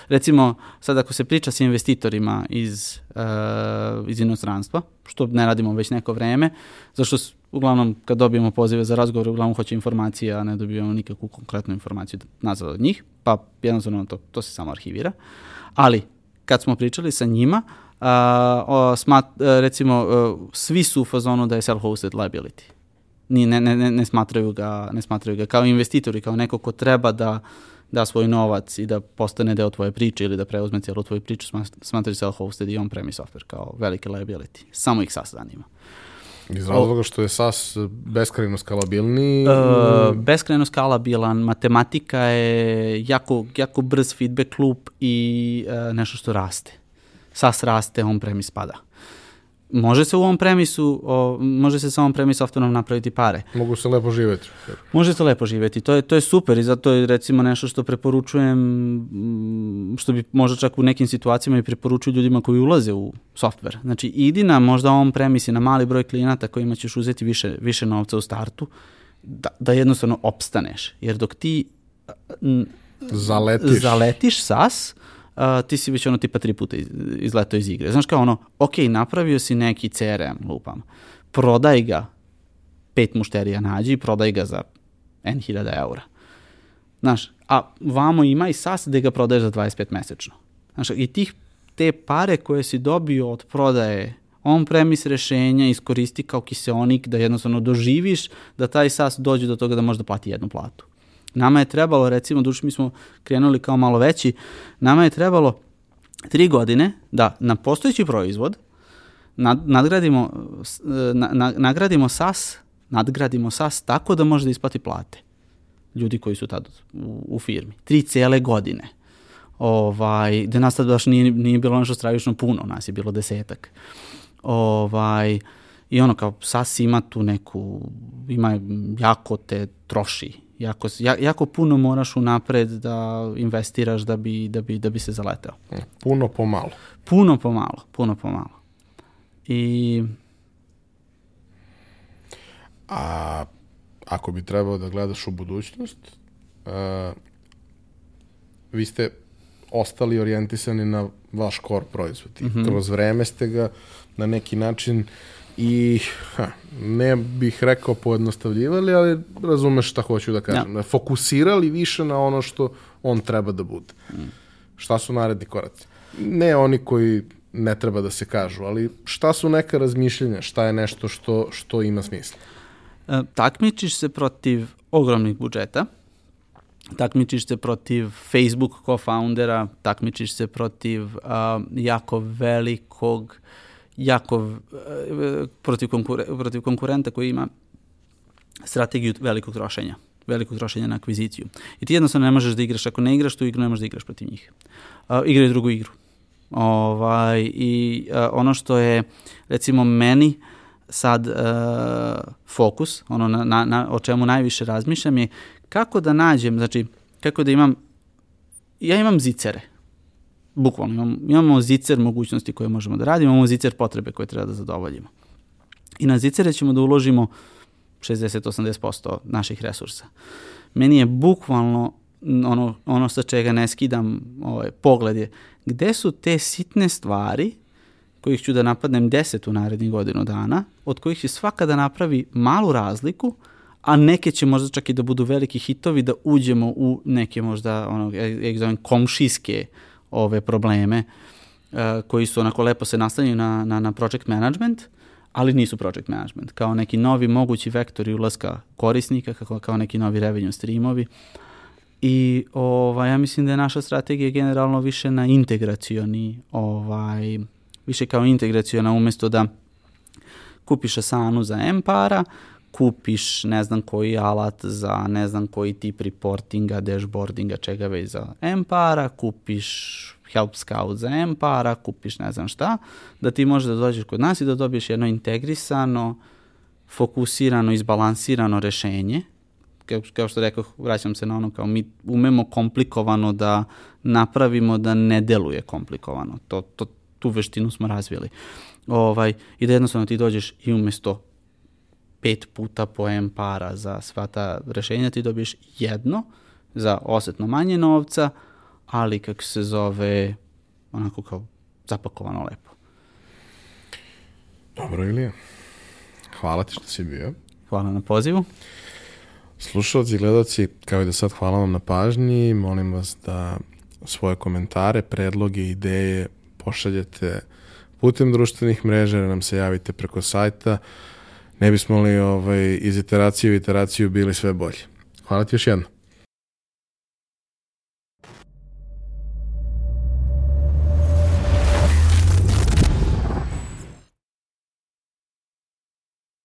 recimo, sad ako se priča sa investitorima iz, uh, iz inostranstva, što ne radimo već neko vreme, zašto uglavnom kad dobijemo pozive za razgovor, uglavnom hoće informacije, a ne dobijemo nikakvu konkretnu informaciju nazad od njih, pa jednostavno to, to se samo arhivira. Ali, kad smo pričali sa njima, uh, smat, uh, recimo, uh, svi su u fazonu da je self-hosted liability ni, ne, ne, ne, smatraju ga, ne smatraju ga kao investitori, kao neko ko treba da da svoj novac i da postane deo tvoje priče ili da preuzme cijelu tvoju priču, smatraju self-hosted i on-premise software kao velike liability. Samo ih SAS zanima. Iz razloga što je SAS beskrajno skalabilni? Uh, beskrajno skalabilan, matematika je jako, jako brz feedback loop i uh, nešto što raste. SAS raste, on-premise pada. Može se u ovom premisu, o, može se sa ovom premis softverom napraviti pare. Mogu se lepo živeti. Može se lepo živeti, to je, to je super i zato je recimo nešto što preporučujem, mm, što bi možda čak u nekim situacijama i preporučuju ljudima koji ulaze u softver. Znači idi na možda ovom premisi na mali broj klijenata kojima ćeš uzeti više, više novca u startu, da, da jednostavno opstaneš. Jer dok ti zaletiš, zaletiš SAS, uh, ti si već ono tipa tri puta iz, izletao iz igre. Znaš kao ono, ok, napravio si neki CRM, lupam, prodaj ga, pet mušterija nađi i prodaj ga za N hiljada eura. Znaš, a vamo ima i SAS gde ga prodaješ za 25 mesečno. Znaš, i tih te pare koje si dobio od prodaje on-premise rešenja iskoristi kao kiseonik da jednostavno doživiš da taj SAS dođe do toga da može da plati jednu platu. Nama je trebalo, recimo, duši mi smo krenuli kao malo veći, nama je trebalo tri godine da na postojeći proizvod nad, nadgradimo, na, na, nagradimo SAS, nadgradimo SAS tako da može da isplati plate ljudi koji su tad u, u firmi. Tri cele godine. Ovaj, da nas tad baš nije, nije bilo nešto stravično puno, nas je bilo desetak. Ovaj, I ono kao SAS ima tu neku, ima jako te troši jako, jako puno moraš unapred da investiraš da bi, da bi, da bi se zaleteo. Puno pomalo. Puno pomalo, puno pomalo. I... A ako bi trebao da gledaš u budućnost, uh, vi ste ostali orijentisani na vaš core proizvod i mm -hmm. kroz vreme ste ga na neki način uh, i ha, ne bih rekao pojednostavljivali, ali razumeš šta hoću da kažem. Ja. Fokusirali više na ono što on treba da bude. Mm. Šta su naredni koraci? Ne oni koji ne treba da se kažu, ali šta su neka razmišljenja, šta je nešto što, što ima smisla? E, takmičiš se protiv ogromnih budžeta, takmičiš se protiv Facebook co-foundera, takmičiš se protiv uh, jako velikog jako e, protiv, konkure, protiv konkurenta koji ima strategiju velikog trošenja velikog trošenja na akviziciju. I ti jednostavno ne možeš da igraš, ako ne igraš tu igru, ne možeš da igraš protiv njih. Uh, igraju drugu igru. Ovaj, I uh, ono što je, recimo, meni sad uh, fokus, ono na, na, na, o čemu najviše razmišljam je kako da nađem, znači, kako da imam, ja imam zicere, bukvalno imamo, imamo zicer mogućnosti koje možemo da radimo, imamo zicer potrebe koje treba da zadovoljimo. I na zicere ćemo da uložimo 60-80% naših resursa. Meni je bukvalno ono, ono sa čega ne skidam ovaj, pogled je gde su te sitne stvari kojih ću da napadnem 10 u narednih godinu dana, od kojih će svaka da napravi malu razliku, a neke će možda čak i da budu veliki hitovi da uđemo u neke možda ono, ja ih zovem komšijske ove probleme uh, koji su onako lepo se nastavljaju na, na, na project management, ali nisu project management, kao neki novi mogući vektori ulaska korisnika, kao, kao neki novi revenue streamovi. I ovaj, ja mislim da je naša strategija generalno više na integracioni, ovaj, više kao integraciona umesto da kupiš Asanu za M para, kupiš ne znam koji alat za ne znam koji tip reportinga, dashboardinga, čega već za M para, kupiš Help Scout za M para, kupiš ne znam šta, da ti možeš da dođeš kod nas i da dobiješ jedno integrisano, fokusirano, izbalansirano rešenje, kao, kao što rekao, vraćam se na ono kao mi umemo komplikovano da napravimo da ne deluje komplikovano. To, to, tu veštinu smo razvili. Ovaj, I da jednostavno ti dođeš i umesto pet puta po M para za sva ta rešenja, ti dobiješ jedno za osetno manje novca, ali kako se zove, onako kao zapakovano lepo. Dobro, Ilija. Hvala ti što si bio. Hvala na pozivu. Slušalci i gledalci, kao i da sad hvala vam na pažnji. Molim vas da svoje komentare, predloge, ideje pošaljete putem društvenih mreža, da nam se javite preko sajta ne bismo li ovaj, iz iteracije u iteraciju bili sve bolji. Hvala ti još jedno.